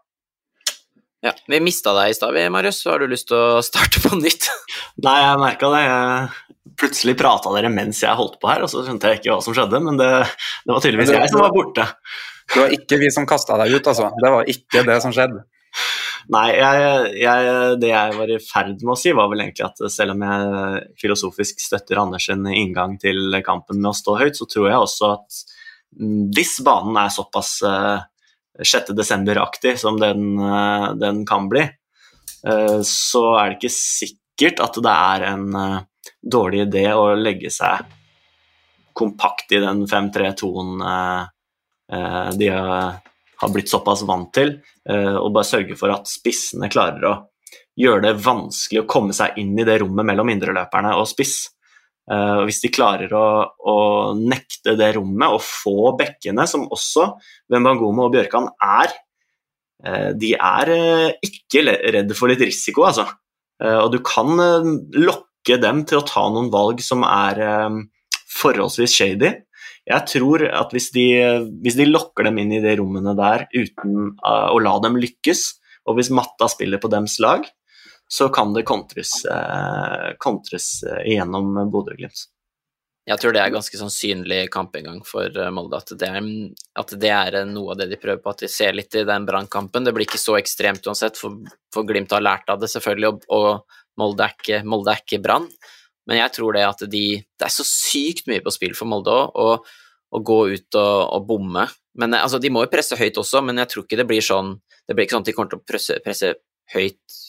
Ja, Vi mista deg i stad, Marius. Har du lyst til å starte på nytt? Nei, jeg merka det. Plutselig prata dere mens jeg holdt på her, og så skjønte jeg ikke hva som skjedde. Men det, det var tydeligvis jeg som var borte. Det var ikke vi som kasta deg ut, altså. Det var ikke det som skjedde. Nei, jeg, jeg, det jeg var i ferd med å si, var vel egentlig at selv om jeg filosofisk støtter Anders' inngang til kampen med å stå høyt, så tror jeg også at hvis banen er såpass uh, eh, 6. desember-aktig som den, uh, den, kan bli, uh, så er det ikke sikkert at det er en dårlig idé å legge seg kompakt i den 5-3-2-en Eh, de har blitt såpass vant til, eh, og bare sørge for at spissene klarer å gjøre det vanskelig å komme seg inn i det rommet mellom indreløperne og spiss. Uh, hvis de klarer å, å, nekte det rommet og få bekkene, som også Wembangomo og Bjørkan er uh, De er uh, ikke redde for litt risiko, altså. og du kan lokke dem til å ta noen valg som er forholdsvis shady. Jeg tror at hvis de, hvis de, lokker dem inn i de rommene der uten uh, å la dem lykkes, og hvis matta spiller på dems lag, så kan det kontres, uh, kontres uh, gjennom Bodø-Glimt. Jeg tror det er ganske sannsynlig kampinngang for Molde, at det, er, at det, er, noe av det de prøver på. At de ser litt i den brannkampen. Det blir ikke så ekstremt uansett, for, for Glimt har lært av det, selvfølgelig, og, og Molde er ikke, Molde ikke Brann. Men jeg tror det at de Det er så sykt mye på spill for Molde òg, å gå ut og, og bomme. Men altså, De må jo presse høyt også, men jeg tror ikke det blir sånn Det blir ikke sånn at de kommer til å presse, presse høyt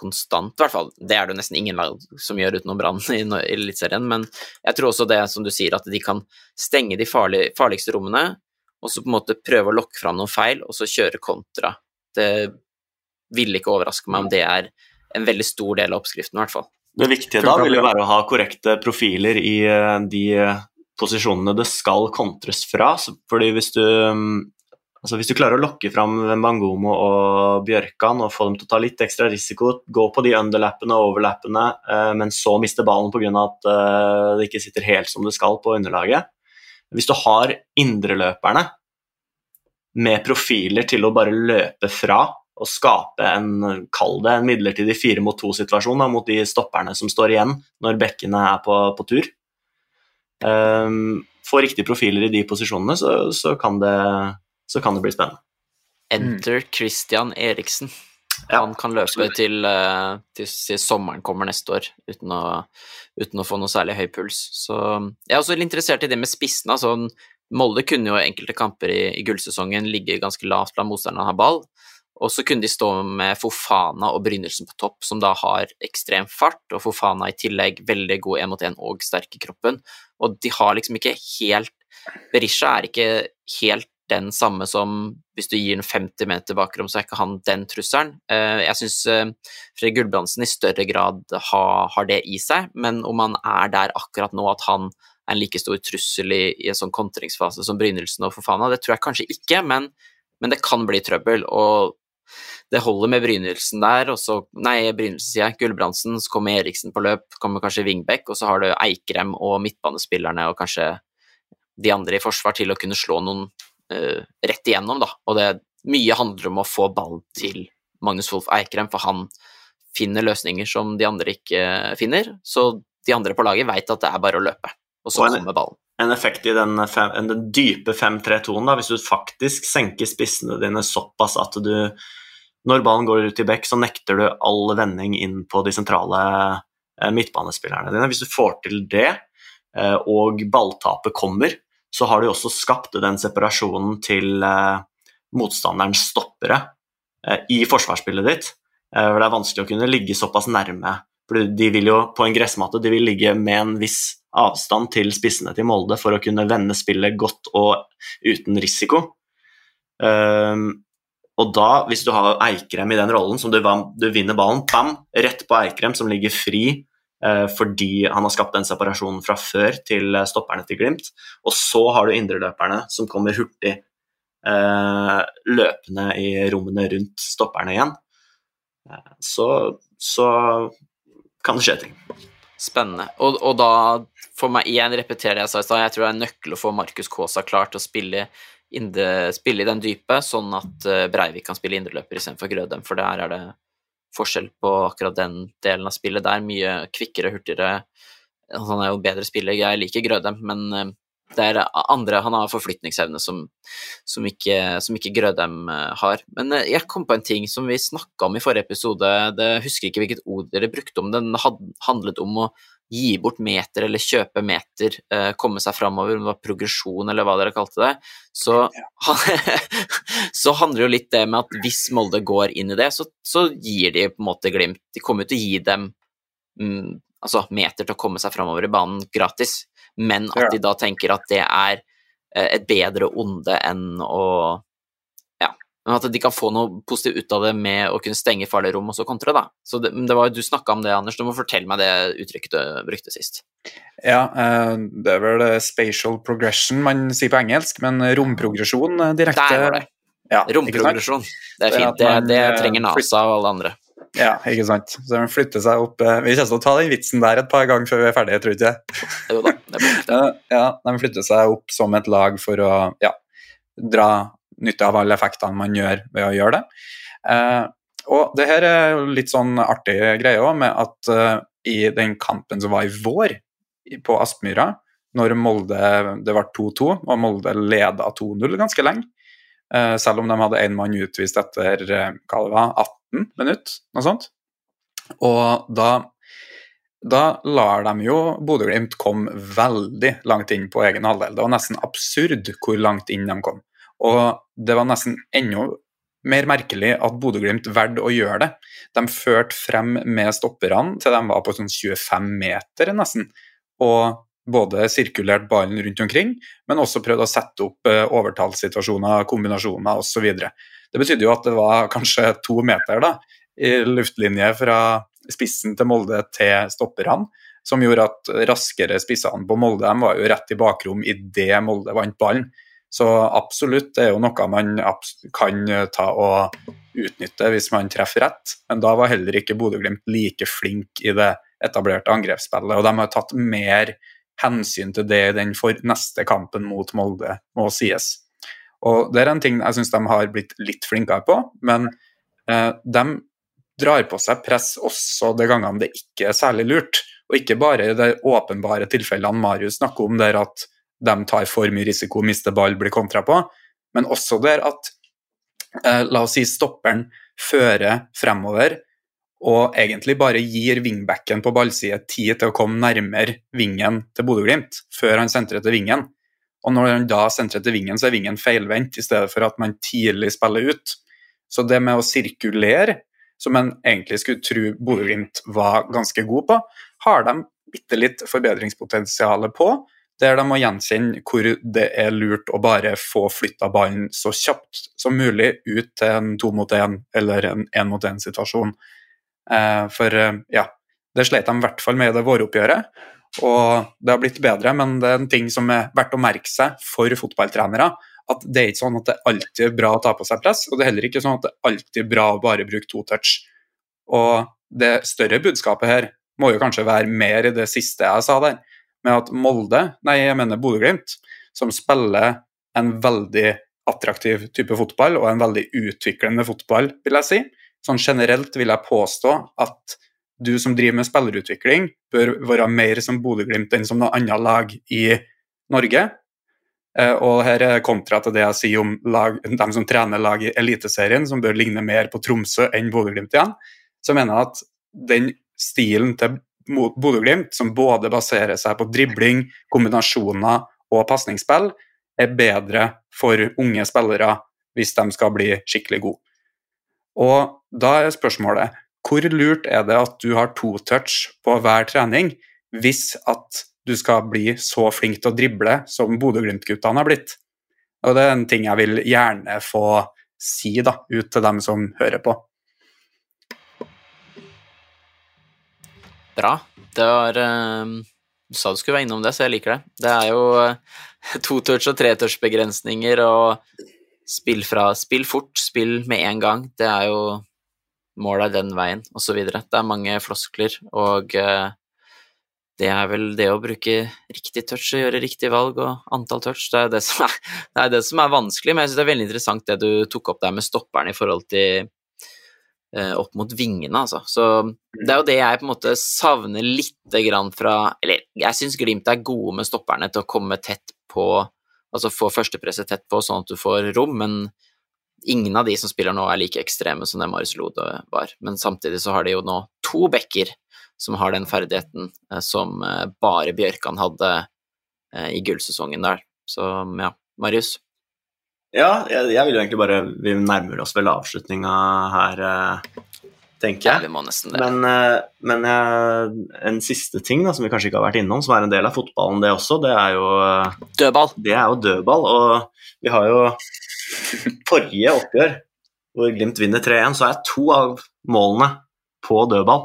konstant, i hvert fall. Det er det nesten ingen lag som gjør utenom Brann i Eliteserien, men jeg tror også det som du sier, at de kan stenge de farlige, farligste rommene, og så på en måte prøve å lokke fram noen feil, og så kjøre kontra. Det ville ikke overraske meg om det er en veldig stor del av oppskriften, i hvert fall. Det viktige da vil jo være å ha korrekte profiler i eh, de posisjonene det skal kontres fra. fordi hvis du mm, Altså Hvis du klarer å lokke fram Bangomo og Bjørkan og få dem til å ta litt ekstra risiko, gå på de underlappene og overlappene, eh, men så miste ballen pga. at eh, det ikke sitter helt som det skal på underlaget Hvis du har indreløperne med profiler til å bare løpe fra og skape en, kall det en midlertidig fire mot to-situasjon mot de stopperne som står igjen når bekkene er på, på tur um, Få riktige profiler i de posisjonene, så, så kan det så kan det bli spennende. Enter Christian Eriksen. Han kan løpe til, eh, til, til, sommeren kommer neste år uten å, uten å, få noe særlig høy puls. Så jeg er også litt interessert i det med spissene. Altså, Molde kunne jo enkelte kamper i, i gullsesongen ligge ganske lavt blant motstanderne har ball. Og så kunne de stå med Fofana og Brynildsen på topp, som da har ekstrem fart, og Fofana i tillegg veldig god én mot én og sterk i kroppen. Og de har liksom ikke helt Berisha er ikke helt den samme som hvis du gir en 50 meter bakrom, så er ikke han den trusselen. Eh, jeg syns Fred Fredrik Gulbrandsen i større grad har det i seg, men om han er der akkurat nå at han er en like stor trussel i en sånn kontringsfase som Brynildsen og Fofana, det tror jeg kanskje ikke, men, men, det kan bli trøbbel. og det holder med Brynildsen der, og så Nei, Brynildsen, sier jeg. Gulbrandsen, så kommer Eriksen på løp, kommer kanskje Wingbekk, og så har du Eikrem og midtbanespillerne og kanskje de andre i forsvar til å kunne slå noen uh, rett igjennom, da. Og det mye handler om å få ball til Magnus Wolff Eikrem, for han finner løsninger som de andre ikke finner. Så de andre på laget veit at det er bare å løpe, og så kommer ballen. En effekt i den, fem, den dype 5-3-2-en, hvis du faktisk senker spissene dine såpass at du Når ballen går ut i bekk, så nekter du all vending inn på de sentrale eh, midtbanespillerne dine. Hvis du får til det, eh, og balltapet kommer, så har du også skapt den separasjonen til eh, motstanderens stoppere i forsvarsspillet ditt. Det er vanskelig å kunne ligge såpass nærme. For de vil jo på en gressmatte de vil ligge med en viss avstand til spissene til Molde for å kunne vende spillet godt og uten risiko. Um, og da, hvis du har Eikrem i den rollen, som du, du vinner ballen, bam, rett på Eikrem som ligger fri uh, fordi han har skapt den separasjonen fra før til eh, stopperne til Glimt. Og så har du indreløperne som kommer hurtig uh, løpende i rommene rundt stopperne igjen. Så, så kan det skje ting. Spennende. Og, og, da, for meg igjen repetere det jeg sa i stad, jeg tror det er en nøkkel å få Markus Kaasa klar til å spille, inde, spille, i den dype, sånn at Breivik kan spille indreløper istedenfor Grødem, for der er det forskjell på akkurat den delen av spillet der. Mye kvikkere, hurtigere. Han er jo bedre spiller, jeg liker Grødem, men eh, det er andre Han har forflytningsevne som, som, ikke, som ikke Grødem eh, har. Men eh, jeg kom på en ting som vi snakka om i forrige episode. Det, husker ikke hvilket ord dere brukte om den. handlet om å gi bort meter eller kjøpe meter, eh, komme seg framover, om det var progresjon eller hva dere kalte det, så, så handler jo litt det med at hvis Molde går inn i det, så, så gir de på en måte Glimt De kommer jo til å gi dem mm, altså meter til å komme seg framover i banen gratis, men at de da tenker at det er eh, et bedre onde enn å Ja. men at de kan få noe positivt ut av det med å kunne stenge farlige rom og så kontre, da. Så det, det var Du snakka om det, Anders. Du må fortelle meg det uttrykket du brukte sist. Ja, eh, det er vel spatial progression man sier på engelsk, men romprogresjon eh, direkte Der var det. Ja, Romprogresjon. Det er fint. Det, det, trenger NASA og alle andre. Ja, ikke sant. Så de flytter seg opp eh, Vi kommer til å ta den vitsen der et par ganger før vi er ferdige, tror jeg. Jo da, det blir ja, de flytter seg opp som et lag for å ja, dra nytte av alle effektene man gjør ved å gjøre det. Eh, og det her er litt sånn artig greie òg, med at eh, i den kampen som var i vår på Aspmyra, når Molde Det var 2-2, og Molde leda 2-0 ganske lenge. Uh, selv om de hadde én mann utvist etter uh, hva det var, 18 minutter, noe sånt. Og da da lar de jo Bodø-Glimt komme veldig langt inn på egen halvdel. Det var nesten absurd hvor langt inn de kom. Og det var nesten enda mer merkelig at Bodø-Glimt valgte å gjøre det. De førte frem med stopperne til de var på sånn 25 meter, nesten. Og både sirkulert ballen rundt omkring, men også prøvde å sette opp eh, overtallssituasjoner, kombinasjoner osv. Det betydde jo at det var kanskje to meter da, i luftlinje fra spissen til Molde til stopperne, som gjorde at raskere spissene på Molde de var jo rett i bakrom idet Molde vant ballen. Så absolutt, det er jo noe man kan ta og utnytte hvis man treffer rett. Men da var heller ikke Bodø-Glimt like flink i det etablerte angrepsspillet. Og de har tatt mer hensyn til det i den neste kampen mot Molde, må sies. Og Det er en ting jeg syns de har blitt litt flinkere på, men eh, de drar på seg press også de gangene det ikke er særlig lurt. Og ikke bare i de åpenbare tilfellene Marius snakker om, der at de tar for mye risiko, mister ball, blir kontra på, men også der at eh, la oss si stopperen fører fremover og egentlig bare gir wingbacken på ballside tid til å komme nærmere vingen til Bodø-Glimt før han sentrer til vingen. Og når han da sentrer til vingen, så er vingen feilvendt, i stedet for at man tidlig spiller ut. Så det med å sirkulere, som en egentlig skulle tro Bodø-Glimt var ganske god på, har de bitte litt forbedringspotensial på der de må gjenkjenne hvor det er lurt å bare få flytta ballen så kjapt som mulig ut til en to mot én eller en én mot én-situasjon. Eh, for eh, ja, det slet de i hvert fall med i det våroppgjøret. Og det har blitt bedre, men det er en ting som er verdt å merke seg for fotballtrenere. At det er ikke sånn at det alltid er bra å ta på seg press, og det er heller ikke sånn at det alltid er bra å bare bruke to touch. Og det større budskapet her må jo kanskje være mer i det siste jeg sa der med at Molde, nei, jeg mener Bodø-Glimt, som spiller en veldig attraktiv type fotball og en veldig utviklende fotball, vil jeg si. Sånn generelt vil jeg påstå at du som driver med spillerutvikling, bør være mer som Bodø-Glimt enn som noe annet lag i Norge. Eh, og her er kontra til det jeg sier om lag, dem som trener lag i Eliteserien, som bør ligne mer på Tromsø enn Bodø-Glimt igjen. Så jeg mener at den stilen til Bodø-Glimt, som både baserer seg på dribling, kombinasjoner og pasningsspill, er bedre for unge spillere hvis de skal bli skikkelig gode. Og da er spørsmålet hvor lurt er det at du har to touch på hver trening, hvis at du skal bli så flink til å drible som Bodø-Glimt-guttene har blitt? Og det er en ting jeg vil gjerne få si da, ut til dem som hører på. Bra. Det var uh, Du sa du skulle være innom det, så jeg liker det. Det er jo uh, to-touch- og tre-touch-begrensninger og spill fra Spill fort, spill med en gang. Det er jo målet den veien, osv. Det er mange floskler, og uh, det er vel det å bruke riktig touch og gjøre riktig valg og antall touch. Det er det som er, det er, det som er vanskelig, men jeg synes det er veldig interessant det du tok opp der med stopperen i forhold til Eh, opp mot vingene, altså. Så det er jo det jeg på en måte savner lite grann fra Eller jeg syns Glimt er gode med stopperne til å komme tett på Altså få førstepresset tett på, sånn at du får rom, men ingen av de som spiller nå, er like ekstreme som det Marius Lode var. Men samtidig så har de jo nå to backer som har den ferdigheten eh, som eh, bare Bjørkan hadde i gullsesongen der. Så ja, Marius? Ja, jeg, jeg, vil jo egentlig bare Vi nærmer oss vel avslutninga her, eh, tenker jeg. Ja. Men, eh, men eh, en siste ting da, som vi kanskje ikke har vært innom, som er en del av fotballen, det også, det er jo Dødball. Det er jo dødball. Og vi har jo forrige oppgjør hvor Glimt vinner 3-1, så er to av målene på dødball.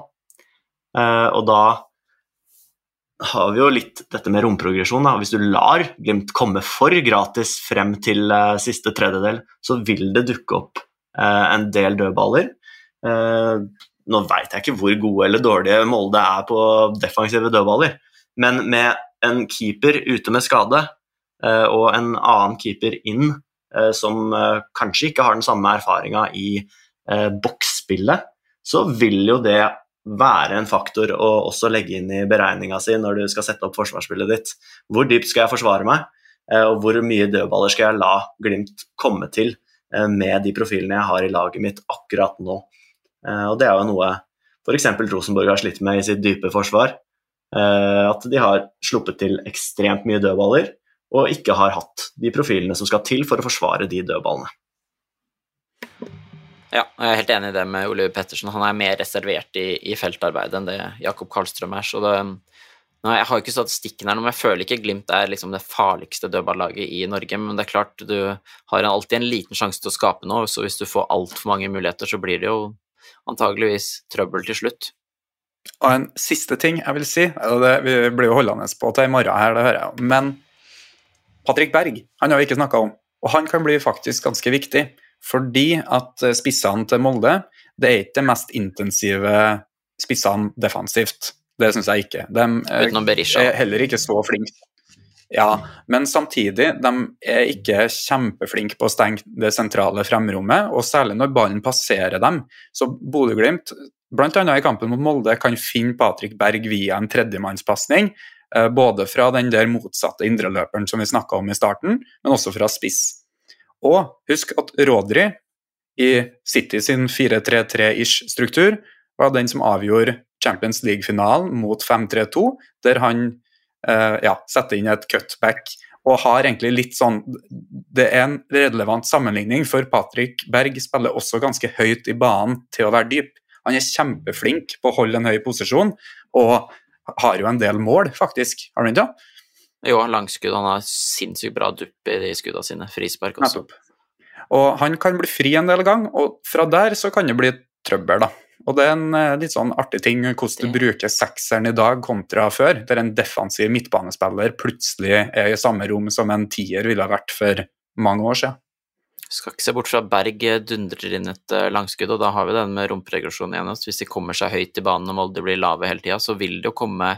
Og da har vi jo litt dette med romprogresjon. Da. Hvis du lar Glimt komme for gratis frem til uh, siste tredjedel, så vil det dukke opp uh, en del dødballer. Uh, nå veit jeg ikke hvor gode eller dårlige Molde er på defensive dødballer, men med en keeper ute med skade og en annen keeper inn som kanskje ikke har den samme erfaringa i boksspillet, så vil jo det være en faktor å også legge inn i beregninga si når du skal sette opp forsvarsspillet ditt. Hvor dypt skal jeg forsvare meg, eh, og hvor mye dødballer skal jeg la Glimt komme til eh, med de profilene jeg har i laget mitt akkurat nå. Eh, og Det er jo noe f.eks. Rosenborg har slitt med i sitt dype forsvar. At de har sluppet til ekstremt mye dødballer og ikke har hatt de profilene som skal til for å forsvare de dødballene. Ja, jeg er helt enig i det med Oliver Pettersen. Han er mer reservert i, i feltarbeidet enn det Jakob Karlstrøm er. så det Jeg har ikke statistikken her nå, men jeg føler ikke Glimt er liksom det farligste dødballaget i Norge. Men det er klart, du har alltid en liten sjanse til å skape noe, så hvis du får altfor mange muligheter, så blir det jo antageligvis trøbbel til slutt. Og en siste ting jeg vil si, det, vi blir jo holdende på til i morgen her, det hører jeg, men Patrick Berg han har vi ikke snakka om, og han kan bli faktisk ganske viktig. Fordi at spissene til Molde det er ikke det mest intensive spissene defensivt. Det syns jeg ikke. De er heller ikke så flinke. Ja, men samtidig, de er ikke kjempeflinke på å stenge det sentrale fremrommet, og særlig når ballen passerer dem. Så Bodø-Glimt, bl.a. i kampen mot Molde, kan finne Patrick Berg via en tredjemannspasning. Eh, både fra den der motsatte indreløperen som vi snakka om i starten, men også fra spiss. Og husk at Rodri i City sin 4-3-3-ish struktur var den som avgjorde Champions League-finalen mot 5-3-2, der han ja, setter inn et cutback og har egentlig litt sånn Det er en relevant sammenligning, for Patrick Berg spiller også ganske høyt i banen til å være dyp. Han er kjempeflink på å holde en høy posisjon, og har jo en del mål, faktisk. Har du ikke? Jo, langskudd. Han har sinnssykt bra dupp i de skuddene sine. Frispark også. Og han kan bli fri en del gang, og fra der så kan det bli trøbbel, da. Og det er en eh, litt sånn artig ting hvordan du bruker sekseren i dag kontra før, der en defensiv midtbanespiller plutselig er i samme rom som en tier ville ha vært for mange år siden. Skal ikke se bort fra Berg dundrer inn et eh, langskudd, og da har vi den med rumperegresjon igjen. Hvis de kommer seg høyt i banen og Molde blir lave hele tida, så vil det jo komme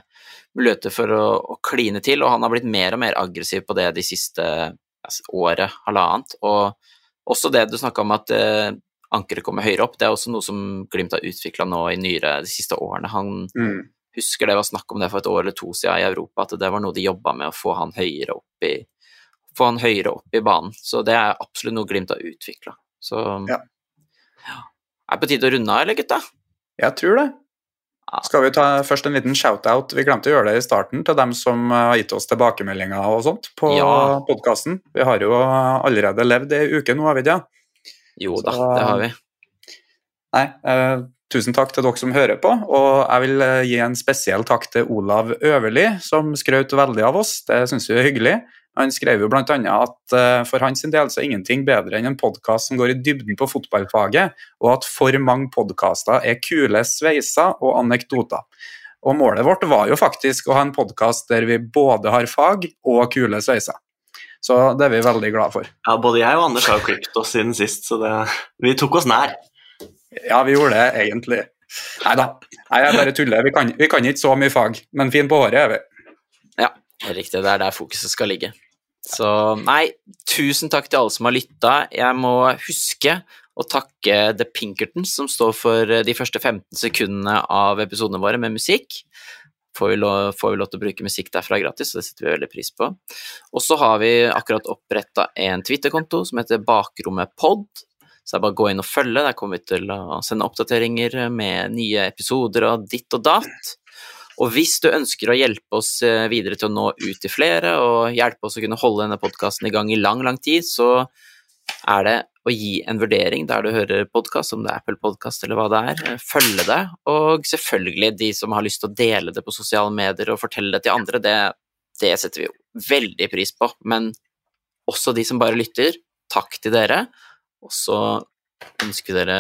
muligheter for å, å, kline til, og han har blitt mer og mer aggressiv på det de siste altså, året, halvannet. Og også det du snakka om at eh, ankeret kommer høyere opp, det er også noe som Glimt har utvikla nå i nyere de siste årene. Han mm. husker det var snakk om det for et år eller to siden i Europa, at det var noe de jobba med, å få han høyere opp i, få han høyere opp i banen. Så det er absolutt noe Glimt har utvikla. Så ja. ja. Er det på tide å runde av, eller gutta? Jeg tror det. Skal vi ta først en liten shout-out? Vi glemte å gjøre det i starten til dem som har gitt oss tilbakemeldinger og sånt på ja. podkasten. Vi har jo allerede levd ei uke nå, har vi ikke? Jo da, Så, det har vi. Nei, eh, tusen takk til dere som hører på, og jeg vil eh, gi en spesiell takk til Olav Øverli, som skrøt veldig av oss. Det syns vi er hyggelig. Han skrev jo bl.a. at uh, for hans del så er ingenting bedre enn en podkast som går i dybden på fotballfaget, og at for mange podkaster er kule sveiser og anekdoter. Og målet vårt var jo faktisk å ha en podkast der vi både har fag og kule sveiser. Så det er vi veldig glad for. Ja, Både jeg og Anders har jo klippet oss siden sist, så det, vi tok oss nær. Ja, vi gjorde det egentlig. Nei da, jeg bare tuller. Vi kan, vi kan ikke så mye fag, men fin på håret er vi. Ja, det er riktig. Det er der fokuset skal ligge. Så nei, tusen takk til alle som har lytta. Jeg må huske å takke The Pinkertons, som står for de første 15 sekundene av episodene våre med musikk. Får vi, lov, får vi lov til å bruke musikk derfra gratis, så det setter vi veldig pris på. Og så har vi akkurat oppretta en Twitter-konto som heter Bakrommet pod. Så det er bare å gå inn og følge. Der kommer vi til å sende oppdateringer med nye episoder og ditt og datt. Og hvis du ønsker å hjelpe oss eh, videre til å nå ut til flere, og hjelpe oss å kunne holde denne podkasten i gang i lang, lang tid, så er det å gi en vurdering der du hører podkast, om det er Apple Podkast eller hva det er. Eh, følge det, og selvfølgelig de som har lyst til å dele det på sosiale medier og fortelle det til andre, det, det setter vi jo veldig pris på. Men også de som bare lytter, takk til dere. Og så ønsker dere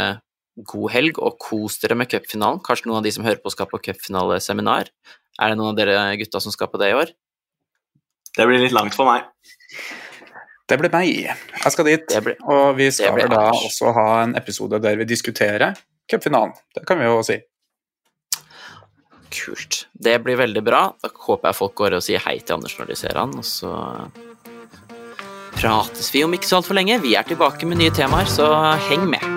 god helg og kos dere med cupfinalen. Kanskje noen av de som hører på skal på cupfinaleseminar. Er det noen av dere gutta som skal på det i år? Det blir litt langt for meg. Det blir meg. Jeg skal dit. Ble, og vi skal da også ha en episode der vi diskuterer cupfinalen. Det kan vi jo si. Kult. Det blir veldig bra. Da håper jeg folk går og sier hei til Anders når de ser han, og så prates vi om ikke så altfor lenge. Vi er tilbake med nye temaer, så heng med.